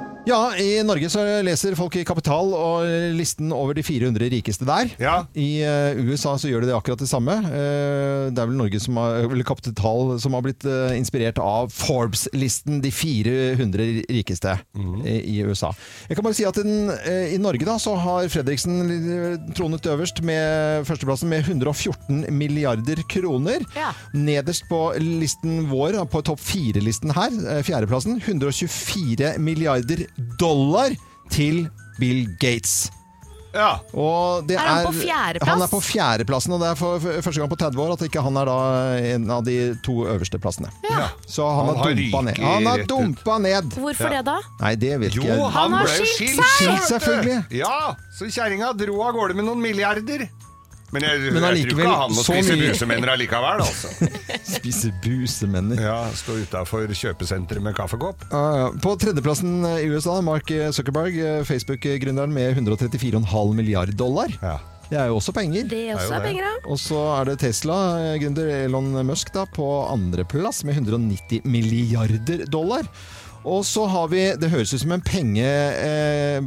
Ja, i Norge så leser folk i Kapital og listen over de 400 rikeste der. Ja. I eh, USA så gjør de det akkurat det samme. Eh, det er vel Norge som har, eller Kapital som har blitt eh, inspirert av Forbes-listen, de 400 rikeste mm. i, i USA. Jeg kan bare si at den, i Norge da så har Fredriksen tronet øverst med førsteplassen med 114 milliarder kroner. Ja. Nederst på listen vår, på topp fire-listen her, fjerdeplassen, 124 milliarder dollar til Bill Gates. Ja. Og det Er han på fjerdeplass? Han er på fjerdeplassen, og det er for, for første gang på 30 år at ikke han er da en av de to øverste plassene. Ja. Så han, Han har dumpa ned. Han har dumpa ned! Hvorfor det, da? Nei, det vet Jo, ikke jeg. han har skilt skilt! seg! Skilt. Selvfølgelig. Ja, så kjerringa dro av gårde med noen milliarder. Men jeg, Men jeg tror ikke han må spise mye. busemenner allikevel, altså. Spise busemenner. Ja, Stå utafor kjøpesenteret med kaffekopp. Ja. På tredjeplassen i USA, Mark Zuckerberg, eh, Facebook-gründeren med 134,5 milliard dollar. Ja. Det er jo også penger. Det også jo er penger. Og så er det Tesla-gründer Elon Musk da, på andreplass med 190 milliarder dollar. Og så har vi, det høres ut som en penge, eh,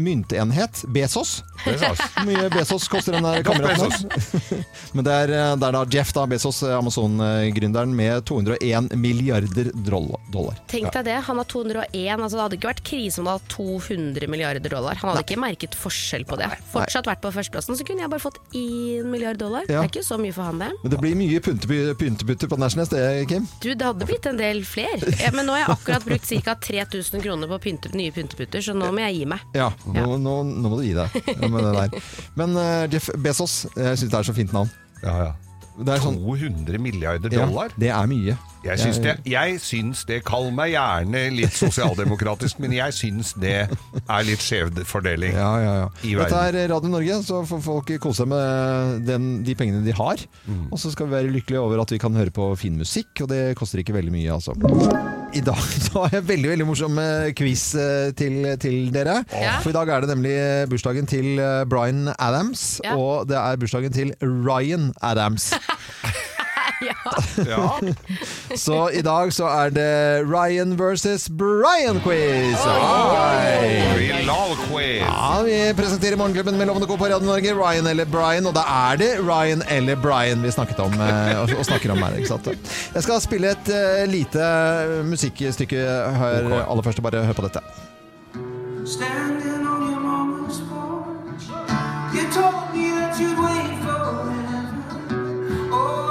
myntenhet, Bezos. Bezos. Hvor mye Bezos koster den der kameraten? Men det er, eh, det er da Jeff da, Bezos, eh, Amazon-gründeren, med 201 milliarder dollar. Tenk deg det, han har 201, altså det hadde ikke vært krise om han hadde 200 milliarder dollar. Han hadde ikke merket forskjell på det. Fortsatt vært på førsteplassen, så kunne jeg bare fått 1 milliard dollar. Ja. Det er ikke så mye for han det. Men det blir mye pynteby- pyntebytter på Nærsnes, det, Kim? Du, det hadde blitt en del fler. Ja, men nå har jeg akkurat brukt ca. 3000 kroner på pynte, nye pynteputter, så nå må jeg gi meg. Ja, nå, nå, nå må du gi deg med det der. Men uh, Jeff Bezos, jeg syns det er så fint navn. Ja, ja. Det er sånn 200 milliarder ja, dollar? Det er mye. Jeg syns det, jeg syns det Kall meg gjerne litt sosialdemokratisk, men jeg syns det er litt skjev fordeling. Ja, ja, ja. I Dette er Radio Norge, så får folk kose seg med den, de pengene de har. Mm. Og så skal vi være lykkelige over at vi kan høre på fin musikk, og det koster ikke veldig mye, altså. I dag så har jeg veldig veldig morsom eh, quiz eh, til, til dere. Ja. For i dag er det nemlig bursdagen til eh, Bryan Adams, Ja. og det er bursdagen til Ryan Adams. Ja. Så i dag så er det Ryan versus Brian-quiz. Quiz. Ja, Vi presenterer Morgenklubben med Lovende Co på Radio Norge. Ryan eller Brian. Og da er det Ryan eller Brian vi snakket om, eh, og, og snakker om her. ikke sant? Jeg skal spille et uh, lite musikkstykke her aller først. Bare hør på dette. Standing on your mama's porch, you told me that you'd wait forever. Oh,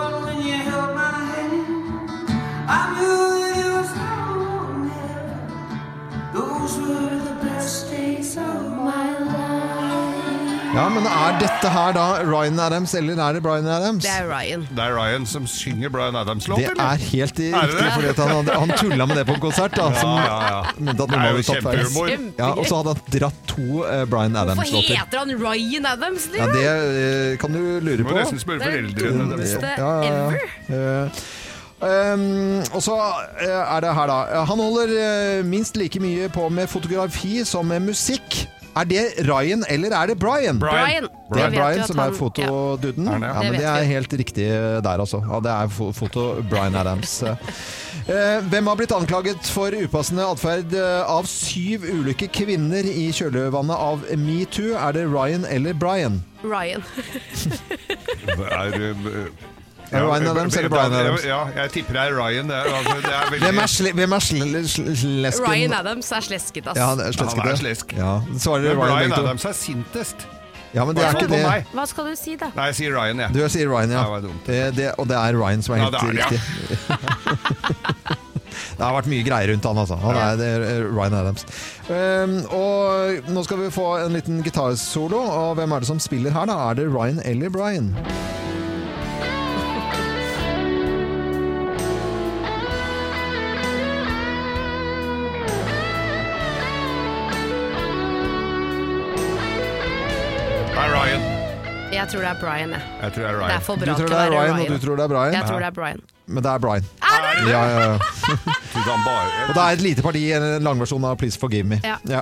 Ja, men er dette her da Ryan Adams, eller er det Brian Adams? Det er Ryan. Det er Ryan som synger Bryan Adams-låt, Det er helt det riktig, for fordi han, han tulla med det på en konsert. Da, som, Ja, ja, ja. mente at Det noen er jo hadde tatt feil. kjempehumor. Ja, og så hadde han dratt to uh, Brian Adams-låter. Hvorfor heter han Ryan Adams? Ja, det uh, kan du lure Må på. nesten spørre Det er foreldrene. deres. Beste Ja, ja, ja. ever. Eh, um, og så eh, er det her, da. Han holder eh, minst like mye på med fotografi som med musikk. Er det Ryan, eller er det Brian? Brian. Det er Brian som er fotoduden. Ja, men det er helt riktig der, altså. Ja, det er foto Brian Adams. Eh, hvem har blitt anklaget for upassende atferd eh, av syv ulike kvinner i kjølvannet av metoo? Er det Ryan eller Brian? Ryan. Er, det Ryan Adams eller Brian Adams? Ja, jeg tipper det er Ryan. Det er, altså, det er veldig, Hvem er, sle hvem er sle sle slesken? Ryan Adams er slesket, ass. Ja, det er slesket, Han er slesk. Ja, svarer Ryan Brian. Adams er sintest. Ja, men det er ikke det. Hva skal du si, da? Nei, jeg sier Ryan, jeg. Du sier Ryan, ja. Det. Det, det, og det er Ryan som er Ja, helt det er riktig. ja. det har vært mye greier rundt han, altså. Han er, det er Ryan Adams. Um, og nå skal vi få en liten gitarsolo. Og hvem er det som spiller her, da? Er det Ryan eller Brian? Jeg tror det er Brian, jeg. Jeg tror det er Det er Ryan. Du tror det er Ryan, Ryan. og du tror det er Brian? Jeg tror det er Brian. Men det er Brian. Er det? Ja, ja, ja. Og det er et lite parti, en langversjon av Please Forgive Me. Ja.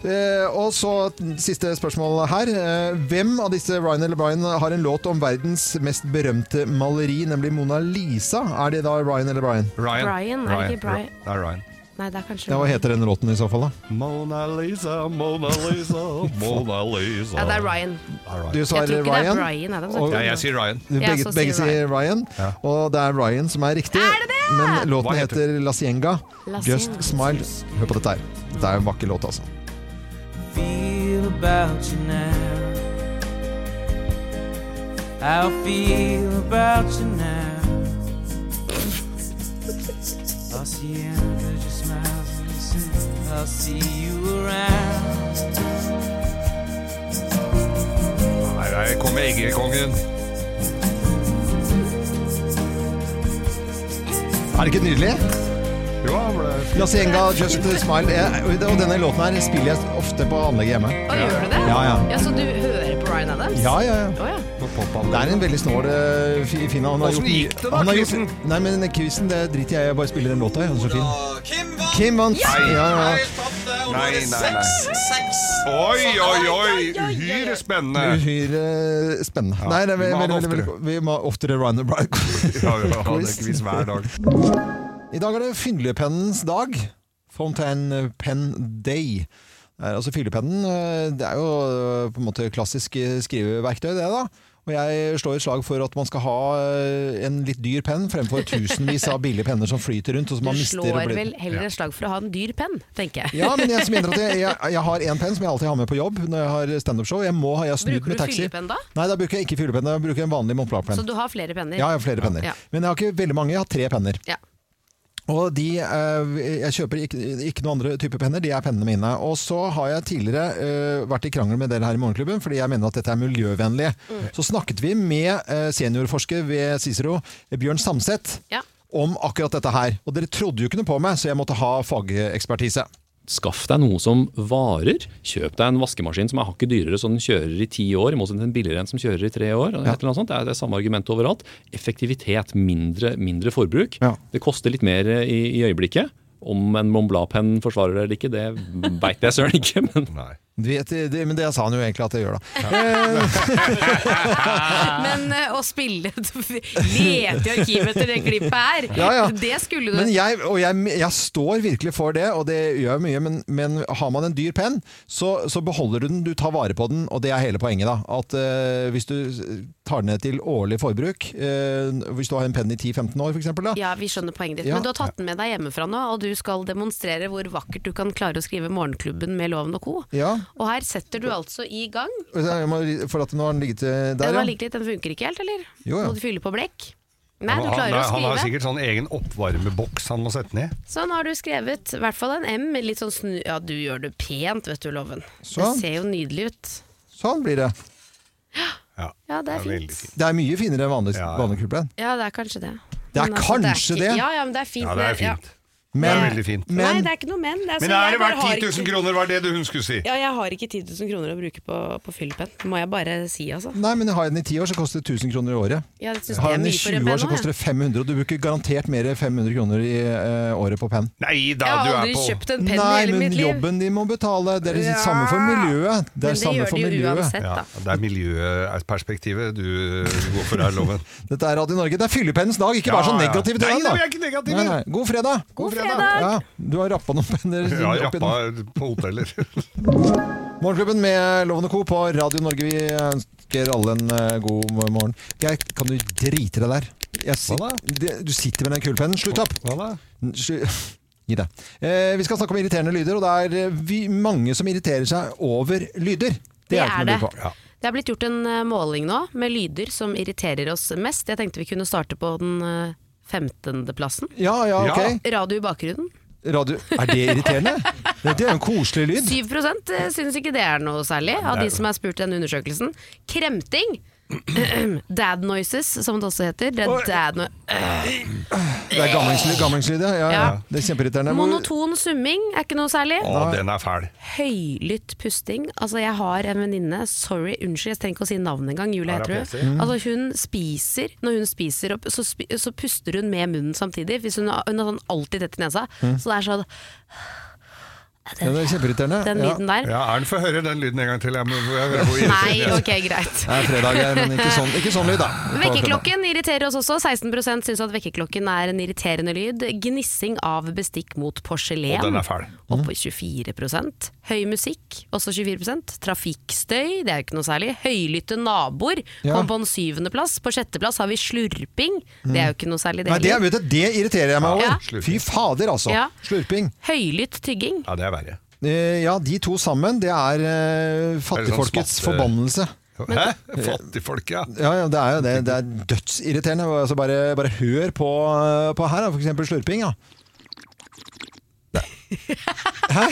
Eh, og så siste spørsmål her. Eh, hvem av disse Ryan eller Brian har en låt om verdens mest berømte maleri, nemlig Mona Lisa? Er det da Ryan eller Brian? Ryan. Brian, er det ikke Brian? Det er Ryan. Nei, det er kanskje Ja, hva heter den låten i så fall, da? Mona Lisa, Mona Lisa, Mona Lisa. Ja, det er Ryan. Det er Ryan. Jeg tror ikke det er Ryan. Brian Adams. Og- Ja, jeg sier Ryan. Du, begge så begge sier sier Ryan, Ja. og det er Ryan som er riktig. Er det det? Men låten heter heter La Cienga. La Just Cienga. Smile. Hør på dette her. Dette er en vakker låt, altså. feel about you now. How I feel about you now. I'll I'll see you around. Her er- kommer Eggekongen. Er det ikke nydelig? Jo, han ble fint. Cienga, Just Smile. Jeg, og denne låten her spiller jeg ofte på anlegget hjemme. Å, gjør du det? Ja, ja. ja Så du hører på Ryan Adams? Ja, ja, ja. Det er en veldig snål eh, fi- fin Han har Hvordan gjort mye- gikk det da, quizen? Nei, men den quizen, det driter jeg i. Jeg bare spiller den låta. jeg. Den er så fin. Kim vant! Ja, ja. Nei, nei, nei. Oi, oi, oi! Uhyre spennende. Uhyre spennende. Nei, det er vi må ha veldig, det veldig, veldig, vi må ha oftere run and Brian. Ja, vi har det quiz hver dag. I dag er det fyndlepennens dag. Fontaine Pen Day. er altså Fyllepennen eh, det er jo eh, på en måte klassisk skriveverktøy, det da. Og jeg slår et slag for at man skal ha eh, en litt dyr penn fremfor tusenvis av billige penner som flyter rundt. Og som Du man mister slår blir... vel heller et slag for å ha en dyr penn, tenker jeg. Ja, men jeg mener at jeg, jeg, jeg har en penn som jeg alltid har med på jobb når jeg har standup-show. Jeg må ha jeg har snudd Bruker du taxi. fyllepenn da? Nei, da bruker jeg ikke fyllepenn. Da bruker jeg en vanlig Montblanc-penn. Så du har flere penner? Ja, jeg har flere penner. Ja. Men jeg har ikke veldig mange, jeg har tre penner. Ja. Og de, eh, jeg kjøper ikke, ikke noen andre typer penner, de er pennene mine. Og så har jeg tidligere uh, vært i krangel med dere her i Morgenklubben, fordi jeg mener at dette er miljøvennlig. Så snakket vi med eh, seniorforsker ved Cicero, Bjørn Samset, Ja. om akkurat dette her. Og dere trodde jo ikke noe på meg, så jeg måtte ha fagekspertise. Skaff deg noe som varer. Kjøp deg en vaskemaskin som er hakket dyrere, så den kjører i ti år, i motsetning til en billigere en som kjører i tre år. Et eller annet sånt. Det er det samme argumentet overalt. Effektivitet, mindre, mindre forbruk. Ja. Det koster litt mer i, i øyeblikket. Om en Mont Blanc-penn forsvarer det eller ikke, det veit jeg søren ikke. Men Nei. Vet, det, men det sa han jo egentlig at jeg gjør, da. Men eh, å spille Lete i arkivet etter det klippet her, Ja, ja. det skulle du Men jeg, og jeg, jeg står virkelig for det, og det gjør jeg mye, men, men har man en dyr penn, så, så beholder du den, du tar vare på den, og det er hele poenget. da. At uh, Hvis du tar den ned til årlig forbruk, uh, hvis du har en penn i 10-15 år f.eks., da, Ja, vi skjønner poenget ditt. Ja. Men du har tatt den med deg hjemmefra nå, og du skal demonstrere hvor vakkert du kan klare å skrive Morgenklubben med Loven og co. ja, Og her setter du altså i gang. jeg må, for at nå har den ligget der, Den har ligget litt, den funker ikke helt, eller? Jo, ja. Må du fylle på blekk? Nei, du han, klarer å han har sikkert sånn egen oppvarmeboks han må sette ned. Sånn har du skrevet i hvert fall en M. Litt sånn snu... Ja, du gjør det pent, vet du, Loven. Sånn. Det ser jo nydelig ut. Sånn blir det. Ja, Ja, det er veldig fint. fint. Det er mye finere enn vanlig, Ja, ja. vanlig kulepenn. Ja, det er kanskje det. Det er Men kanskje ikke- det? Ja, ja, men det er fint. Ja, det er ja. Fint. Det er Men, veldig fint. Nei, det er ikke noe men. Det er Men er det bare verdt 10 000 ikke- kroner, var det det hun skulle si? Ja, jeg har ikke 10 000 kroner å bruke på, på fyllepenn. Det må jeg bare si, altså. Nei, men har jeg den i 10 år, så koster det 1000 kroner i året. Ja, Har jeg den i 20 år, så koster det 500, og du bruker garantert mer enn 500 kroner i uh, året på penn. Nei da, du er på Jeg har aldri kjøpt en penn i hele mitt liv. Nei, men jobben de må betale. Det er det Ja. samme for miljøet. Det Men er det samme gjør for de miljøet. uansett, ja, da. Det er miljøperspektivet du går for her, Loven. Dette er Radio Norge. Det er fyllepennens dag, ikke vær så Ja, ja. negativ til den, da, vi er ikke negative. God fredag! God fredag! Ja, du har rappa noen penner Ja, rappa på hoteller. Morgenklubben med Lovende Co. på Radio Norge. Vi ønsker alle en eh, god morgen. Geir, kan du drite deg der? Jeg sit- Hva da? Du sitter med den kulepennen. Slutt opp! Hva da? Gi deg. Eh, vi skal snakke om irriterende lyder, og det er eh, vi, mange som irriterer seg over lyder. Det, Det er er det. Ja. Det er blitt gjort en eh, måling nå med lyder som irriterer oss mest. Jeg tenkte vi kunne starte på den 15.-plassen. Ja, ja, ok. Radio i bakgrunnen. Radio. Er det irriterende? Det det er jo en koselig lyd. 7 syns ikke det er noe særlig, av de som er spurt i den undersøkelsen. Kremting. Dad noises, som det også heter. Det er dad no Det er gammingslyd, ja. Ja, ja. Det er kjempeirriterende. Monoton summing er ikke noe særlig. Å, den er fæl. Høylytt pusting. Altså, jeg har en venninne, sorry, unnskyld, jeg trenger ikke å si navnet engang, Julie heter hun. Altså, hun spiser, når hun spiser, opp, så, sp så puster hun med munnen samtidig. Hun, har- hun har sånn alltid tett i nesa. Så det er sånn Ja, det er kjempeirriterende. Den lyden der. Ja, Er den få høre den lyden en gang til? Jeg må, jeg må Nei, ok, greit. Det er fredag, ja, men ikke sånn, ikke sånn lyd, da. Vekkerklokken irriterer oss også. 16% syns at vekkerklokken er en irriterende lyd. Gnissing av bestikk mot porselen. Og den er fæl. Oppe i 24% Høy musikk, også 24% Trafikkstøy, det er jo ikke noe særlig. Høylytte naboer Ja. kom på en syvendeplass. På sjetteplass har vi slurping. Det er jo ikke noe særlig, det Nei, det, vet du, det irriterer jeg meg over. Ja. Fy fader, altså. Ja. Slurping. Høylytt tygging. Ja, det er verre. Eh, ja, de to sammen, det er eh, fattigfolkets smatte- forbannelse. Hæ? Fattigfolk, ja. Ja, ja, det er jo det. Det er dødsirriterende. Altså bare, bare hør på, på her, da, for eksempel slurping. Ja. Det. Hæ?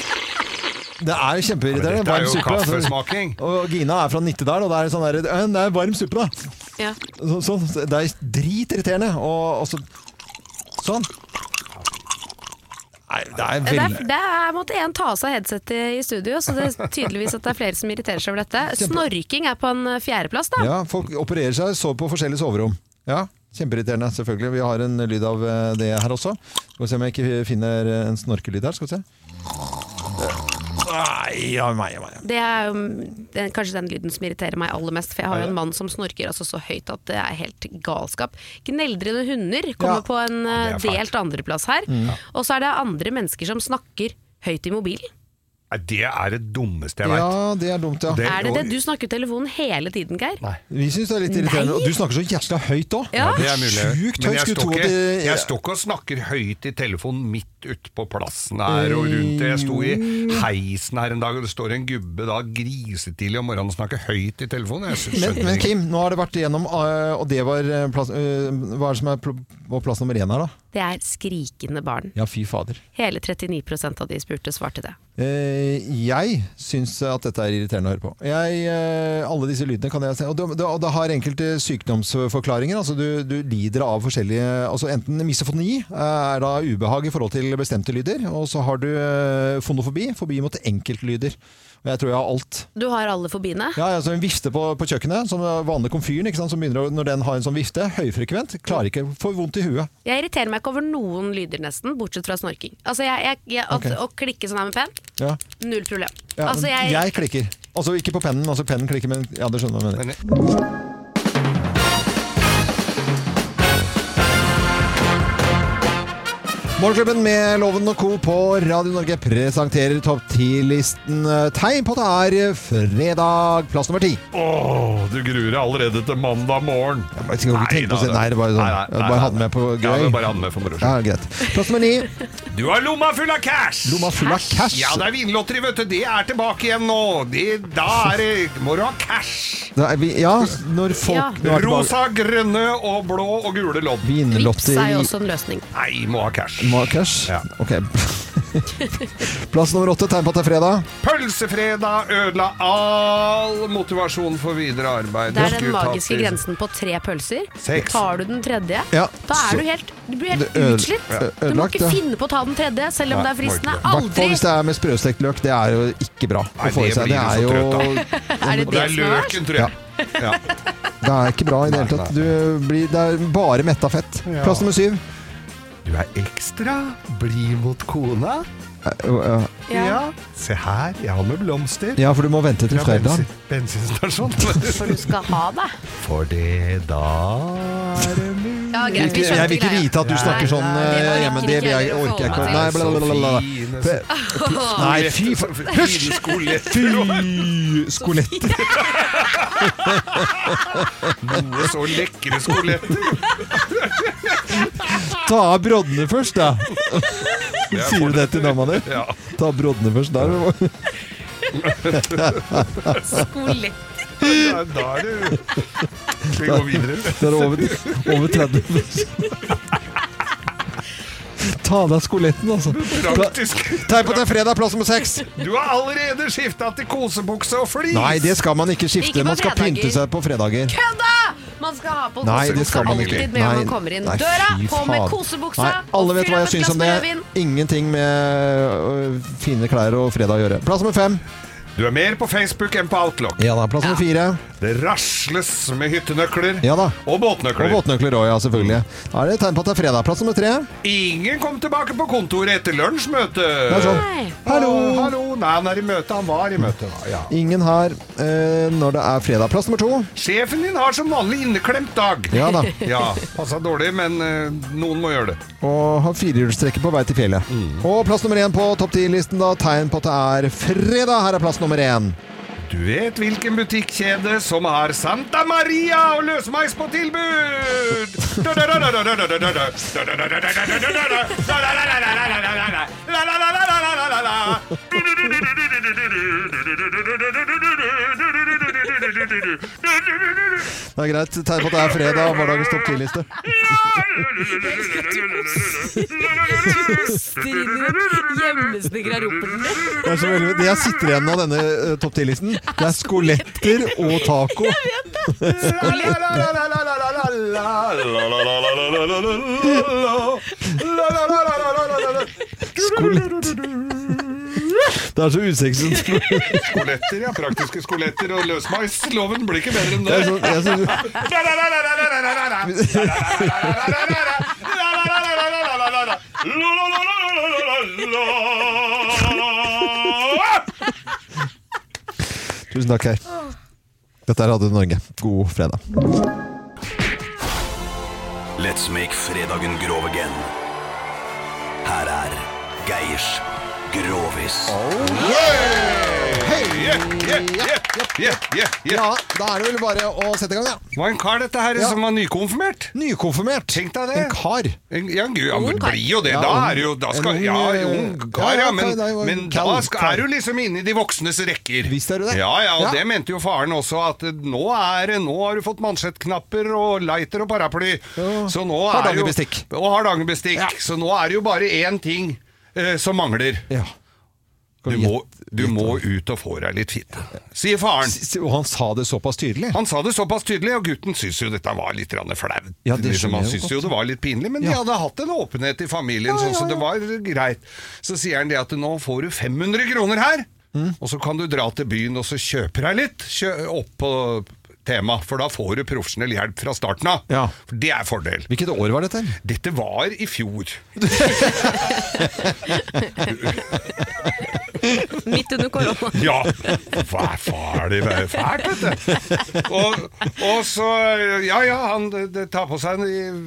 Det er jo kjempeirriterende. Er Varm suppe. altså. kaffesmaking. Og Gina er fra Nittedal, og det er sånn der, «Øh, det er varm suppe, da. Ja. Så, så, det er dritirriterende. Og, og så, sånn. Nei, det er veldig det er måtte en ta av seg headsetet i studio, så det er tydeligvis at det er flere som irriterer seg over dette. Snorking er på en eh, fjerdeplass, da. Ja, folk opererer seg så på forskjellige soverom. Ja, Kjempeirriterende, selvfølgelig. Vi har en lyd av eh, det her også. Skal vi se om jeg ikke finner eh, en snorkelyd her. Skal vi se. Ja, meg, meg. Det er jo det kanskje den lyden som irriterer meg aller mest, for jeg har jo en mann som snorker altså så høyt at det er helt galskap. Gneldrende hunder kommer Ja. på en eh, delt andreplass her. Og så er det andre mennesker som snakker høyt i mobilen. Nei, Det er det dummeste jeg veit. Ja, det er dumt, ja. Det- Er det det? Du snakker telefonen hele tiden, Geir. Vi syns det er litt irriterende. Nei. Og du snakker så jævla høyt òg. Ja. Det er mulig. Sjukt Men høyt. jeg Skulle står, tro at ikke, det jeg står ikke og snakker høyt i telefonen midt ute på plassen her og rundt. Jeg sto i heisen her en dag, og det står en gubbe da grisetidlig om morgenen og snakker høyt i telefonen. Jeg Men, men ikke. Kim, nå har det vært igjennom, øh, og det var øh, plass, øh, Hva er det som er pl- på plass nummer én her, da? Det er skrikende barn. Ja, fy fader. Hele 39% av de spurte svarte det. Eh, jeg syns at dette er irriterende å høre på. Jeg, eh, alle disse lydene kan jeg se. Og det, det, har enkelte sykdomsforklaringer. Altså du, du lider av forskjellige altså Enten misofoni eh, er da ubehag i forhold til bestemte lyder, og så har du fonofobi, fobi mot enkeltlyder. Og jeg tror jeg har alt. Du har alle fobiene. Ja, altså En vifte på, på kjøkkenet, som vanlig komfyren, ikke sant, som begynner å, når den har en sånn vifte, høyfrekvent, klarer ikke, får vondt i huet. Jeg irriterer meg ikke over noen lyder, nesten, bortsett fra snorking. Altså, jeg, jeg, jeg, at, okay. Å klikke sånn her med penn, Ja. null problem. Ja, altså, jeg, jeg klikker. Altså ikke på pennen, altså pennen klikker, men ja, det skjønner du hva jeg Morgenklubben med Loven og Co. på Radio Norge presenterer topp 10-listen. Tegn på at det er fredag, plass nummer ti. Åh, du gruer deg allerede til mandag morgen. Jeg skal ikke tenke på å nei, det er bare sånn. Jeg bare hadde med på gøy. Ja, bare hadde med for moro Ja, skyld. greit. Plass nummer ni. Du har lomma full av cash! Lomma full av cash. Ja, det er vinlotteri, vet du. Det er tilbake igjen nå. Det, da er det, må du ha cash. Da er vi, ja, når folk Ja. Rosa, grønne og blå og gule lodd. Vips er jo også en løsning. Nei, må ha cash. Må? Ja. Ok. Plass nummer åtte. Tegn på at det er fredag. Pølsefredag ødela all motivasjon for videre arbeid. Det er den magiske grensen på tre pølser. Seks. Tar du den tredje, Ja, da så- er du helt, du blir helt Det øde- utslitt. ja. Du må ikke ja. finne på å ta den tredje, selv om Nei, det er fristende. hvert fall Aldri! hvis det er med sprøstekt løk. Det er jo ikke bra Nei, å få i det seg. Det er jo Er det det er som er verst? løken, tror jeg. Ja. Det er ikke bra i det hele tatt. Du blir, det er bare metta fett. Ja. Plass nummer syv. Du er ekstra blid mot kona. Ja, Ja. Se her, jeg har med blomster. Ja, for du må vente til fredag. bensinstasjon. For du skal ha det. For det da er det mulig Ja, greit, vi jeg vil ikke vite at du snakker sånn eh, hjemme. Det vil jeg, orker jeg ikke. Nei, meg bla, bla, bla, bla. Nei, fy Hysj! Fy skoletter. Noe så lekre skoletter. Ta av broddene først, da. Er Sier du det til dama di? Ja. Ta broddene først. der. er det Skolett. Da, er det Skal vi gå videre? Det er over, over 30 Ta av deg skoletten, altså. Praktisk. Tegn på at det er fredag, plass nummer seks. Du har allerede skifta til kosebukse og flis. Nei, det skal man ikke skifte. Ikke Man skal fredager. pynte seg på fredager. Kødda! Man skal ha på Nei, det skal man ikke. alltid med når Nei, man kommer inn nei, døra. På med kosebuksa. Nei, alle vet hva jeg syns om det. Ingenting med øh, fine klær og fredag å gjøre. Plass nummer fem. Du er mer på Facebook enn på Outlook. Ja da, plass nummer fire. Det rasles med hyttenøkler Ja da. og båtnøkler. Og båtnøkler òg, ja, selvfølgelig. Da er det tegn på at det er fredag. Plass nummer tre. Ingen kom tilbake på kontoret etter lunsjmøte. Det er sånn. Nei. Hallo! Å, hallo. Nei, han er i møte. Han var i møte. Ja. Ingen her eh, når det er fredag. Plass nummer to. Sjefen din har som vanlig inneklemt dag. Ja da. Ja, Passa dårlig, men eh, noen må gjøre det. Og har firehjulstrekker på vei til fjellet. Og plass nummer én på topp ti-listen, da. Tegn på at det er fredag. Her er plass nummer én. Du vet hvilken butikkjede som har Santa Maria og løsmeis på tilbud? Det er greit. Tegn på at det er fredag. hverdagens topp ti-liste. Hjemmesnekra. Det, jeg sitter igjen av denne uh, topp ti-listen, det er skoletter og taco. Skolett. Det er så usexy. Skoletter, ja. Praktiske skoletter og løsmeis. Loven blir ikke bedre enn Det er det. så, tusen takk, Geir. Dette er Radio Norge. God fredag. Let's make fredagen grov again. Her er Geirs Grovis. Oh. Yeah, yeah, yeah, yeah, yeah, yeah. Ja, da er det vel bare å sette i gang, ja. Det var en kar dette her Ja. som var nykonfirmert. Nykonfirmert. Tenk deg det. En kar. En, ja, gud, han Ung kar. blir jo det. Ja, da ung- er det jo da skal, en ung, Ja, eh, ung kar, ja, ja. ja, Men, det er jo en men kall da skal, kar. er du liksom inne i de voksnes rekker. Visst er du det. Ja, ja, og Ja. det mente jo faren også, at eh, nå er det Nå har du fått mansjettknapper og lighter og paraply. Ja. Så nå er jo Hardangerbestikk. Og hardangerbestikk. Ja. Så nå er det jo bare én ting eh, som mangler. Ja. Du må, du må ut og få deg litt fitte, sier faren. S- Og han sa det såpass tydelig. Han sa det såpass tydelig, og gutten syntes jo dette var litt grann flaut. Ja, det liksom, han jeg syntes godt. jo det var litt pinlig, men Ja. de hadde hatt en åpenhet i familien, sånn så det var greit. Så sier han det at nå får du 500 kroner her, Mm. og så kan du dra til byen og så kjøpe deg litt kjø opp på tema, for da får du profesjonell hjelp fra starten av. Ja. For det er fordel. Hvilket år var dette? Dette var i fjor. Midt under korona. Ja, hva er farlig, hva er fælt, vet du. Og, og så, ja ja, han det, tar på seg en,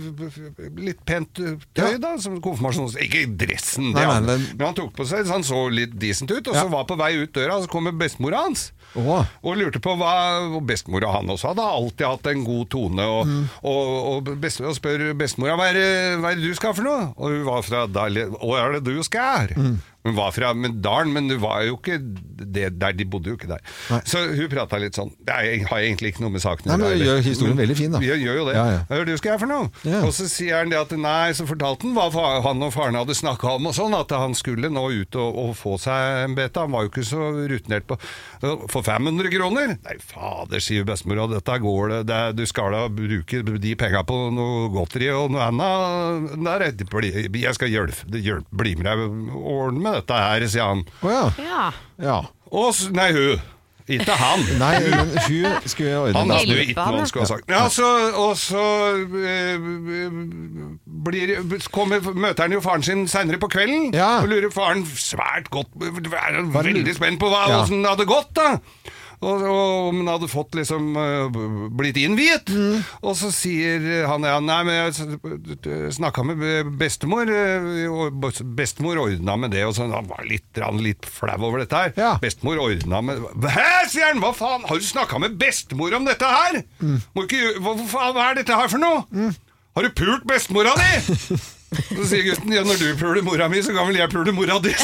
litt pent tøy da, som konfirmasjons... Ikke dressen, det, Nei, nei, han, men- men han tok på seg, så han så litt decent ut, og så Ja. var på vei ut døra, og så kommer bestemora hans. Oh. Og lurte på hva og Bestemora han også hadde alltid hatt en god tone. Og, Mm. og, og, best, og spør bestemora hva er, det- hva er det du skal for noe. Og hun var fra Dal- Hva er det du skal? Mm. Hun var fra Dalen, men hun var jo ikke det der, de bodde jo ikke der. Nei. Så hun prata litt sånn Det er- har egentlig ikke noe med saken å gjøre. Men gjør historien Men- veldig fin, da. Gjør, gjør jo det. Ja, ja. Hva du skal jeg for noe? Ja. Og så sier han det at nei, så fortalte han hva han og faren hadde snakka om, og sånn, at han skulle nå ut og, og få seg en bete. Han var jo ikke så rutinert på For 500 kroner? Nei, fader, sier bestemora, dette går det, det Du skal da bruke de penga på noe godteri og noe annet. Jeg skal hjelpe, hjelpe bli med deg og ordne med dette her, sier han. Oh, ja. Ja. ja. Og nei, hun. Ikke han. Nei, men hun skulle ordne Han det. ikke han, noe han skulle ha sagt. Ja, så, og så øh, blir, kommer, møter han jo faren sin senere på kvelden, Ja. og lurer faren svært godt Er veldig spent på hva, Ja. hvordan det hadde gått, da. Og, og om han hadde fått liksom eh, blitt innviet. Mm. Og så sier han ja, nei, men jeg snakka med bestemor, eh, og bestemor ordna med det. Og så han var litt, grann litt flau over dette her. Ja. Bestemor ordna med Hæ, sier han! Hva faen, har du snakka med bestemor om dette her? Mm. Må ikke, hva, faen, hva er dette her for noe? Har du pult bestemora di? Så sier gutten ja, når du puler mora mi, så kan vel jeg pule mora di.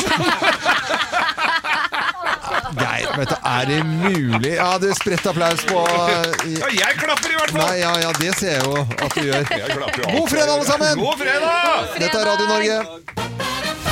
Geir, vet du, er det mulig? Ja, du, spredt applaus på Ja, jeg klapper i hvert fall! Nei, ja, ja, det ser jeg jo at du gjør. Jeg klapper jo God fredag, alle sammen! God fredag! Dette er Radio Norge.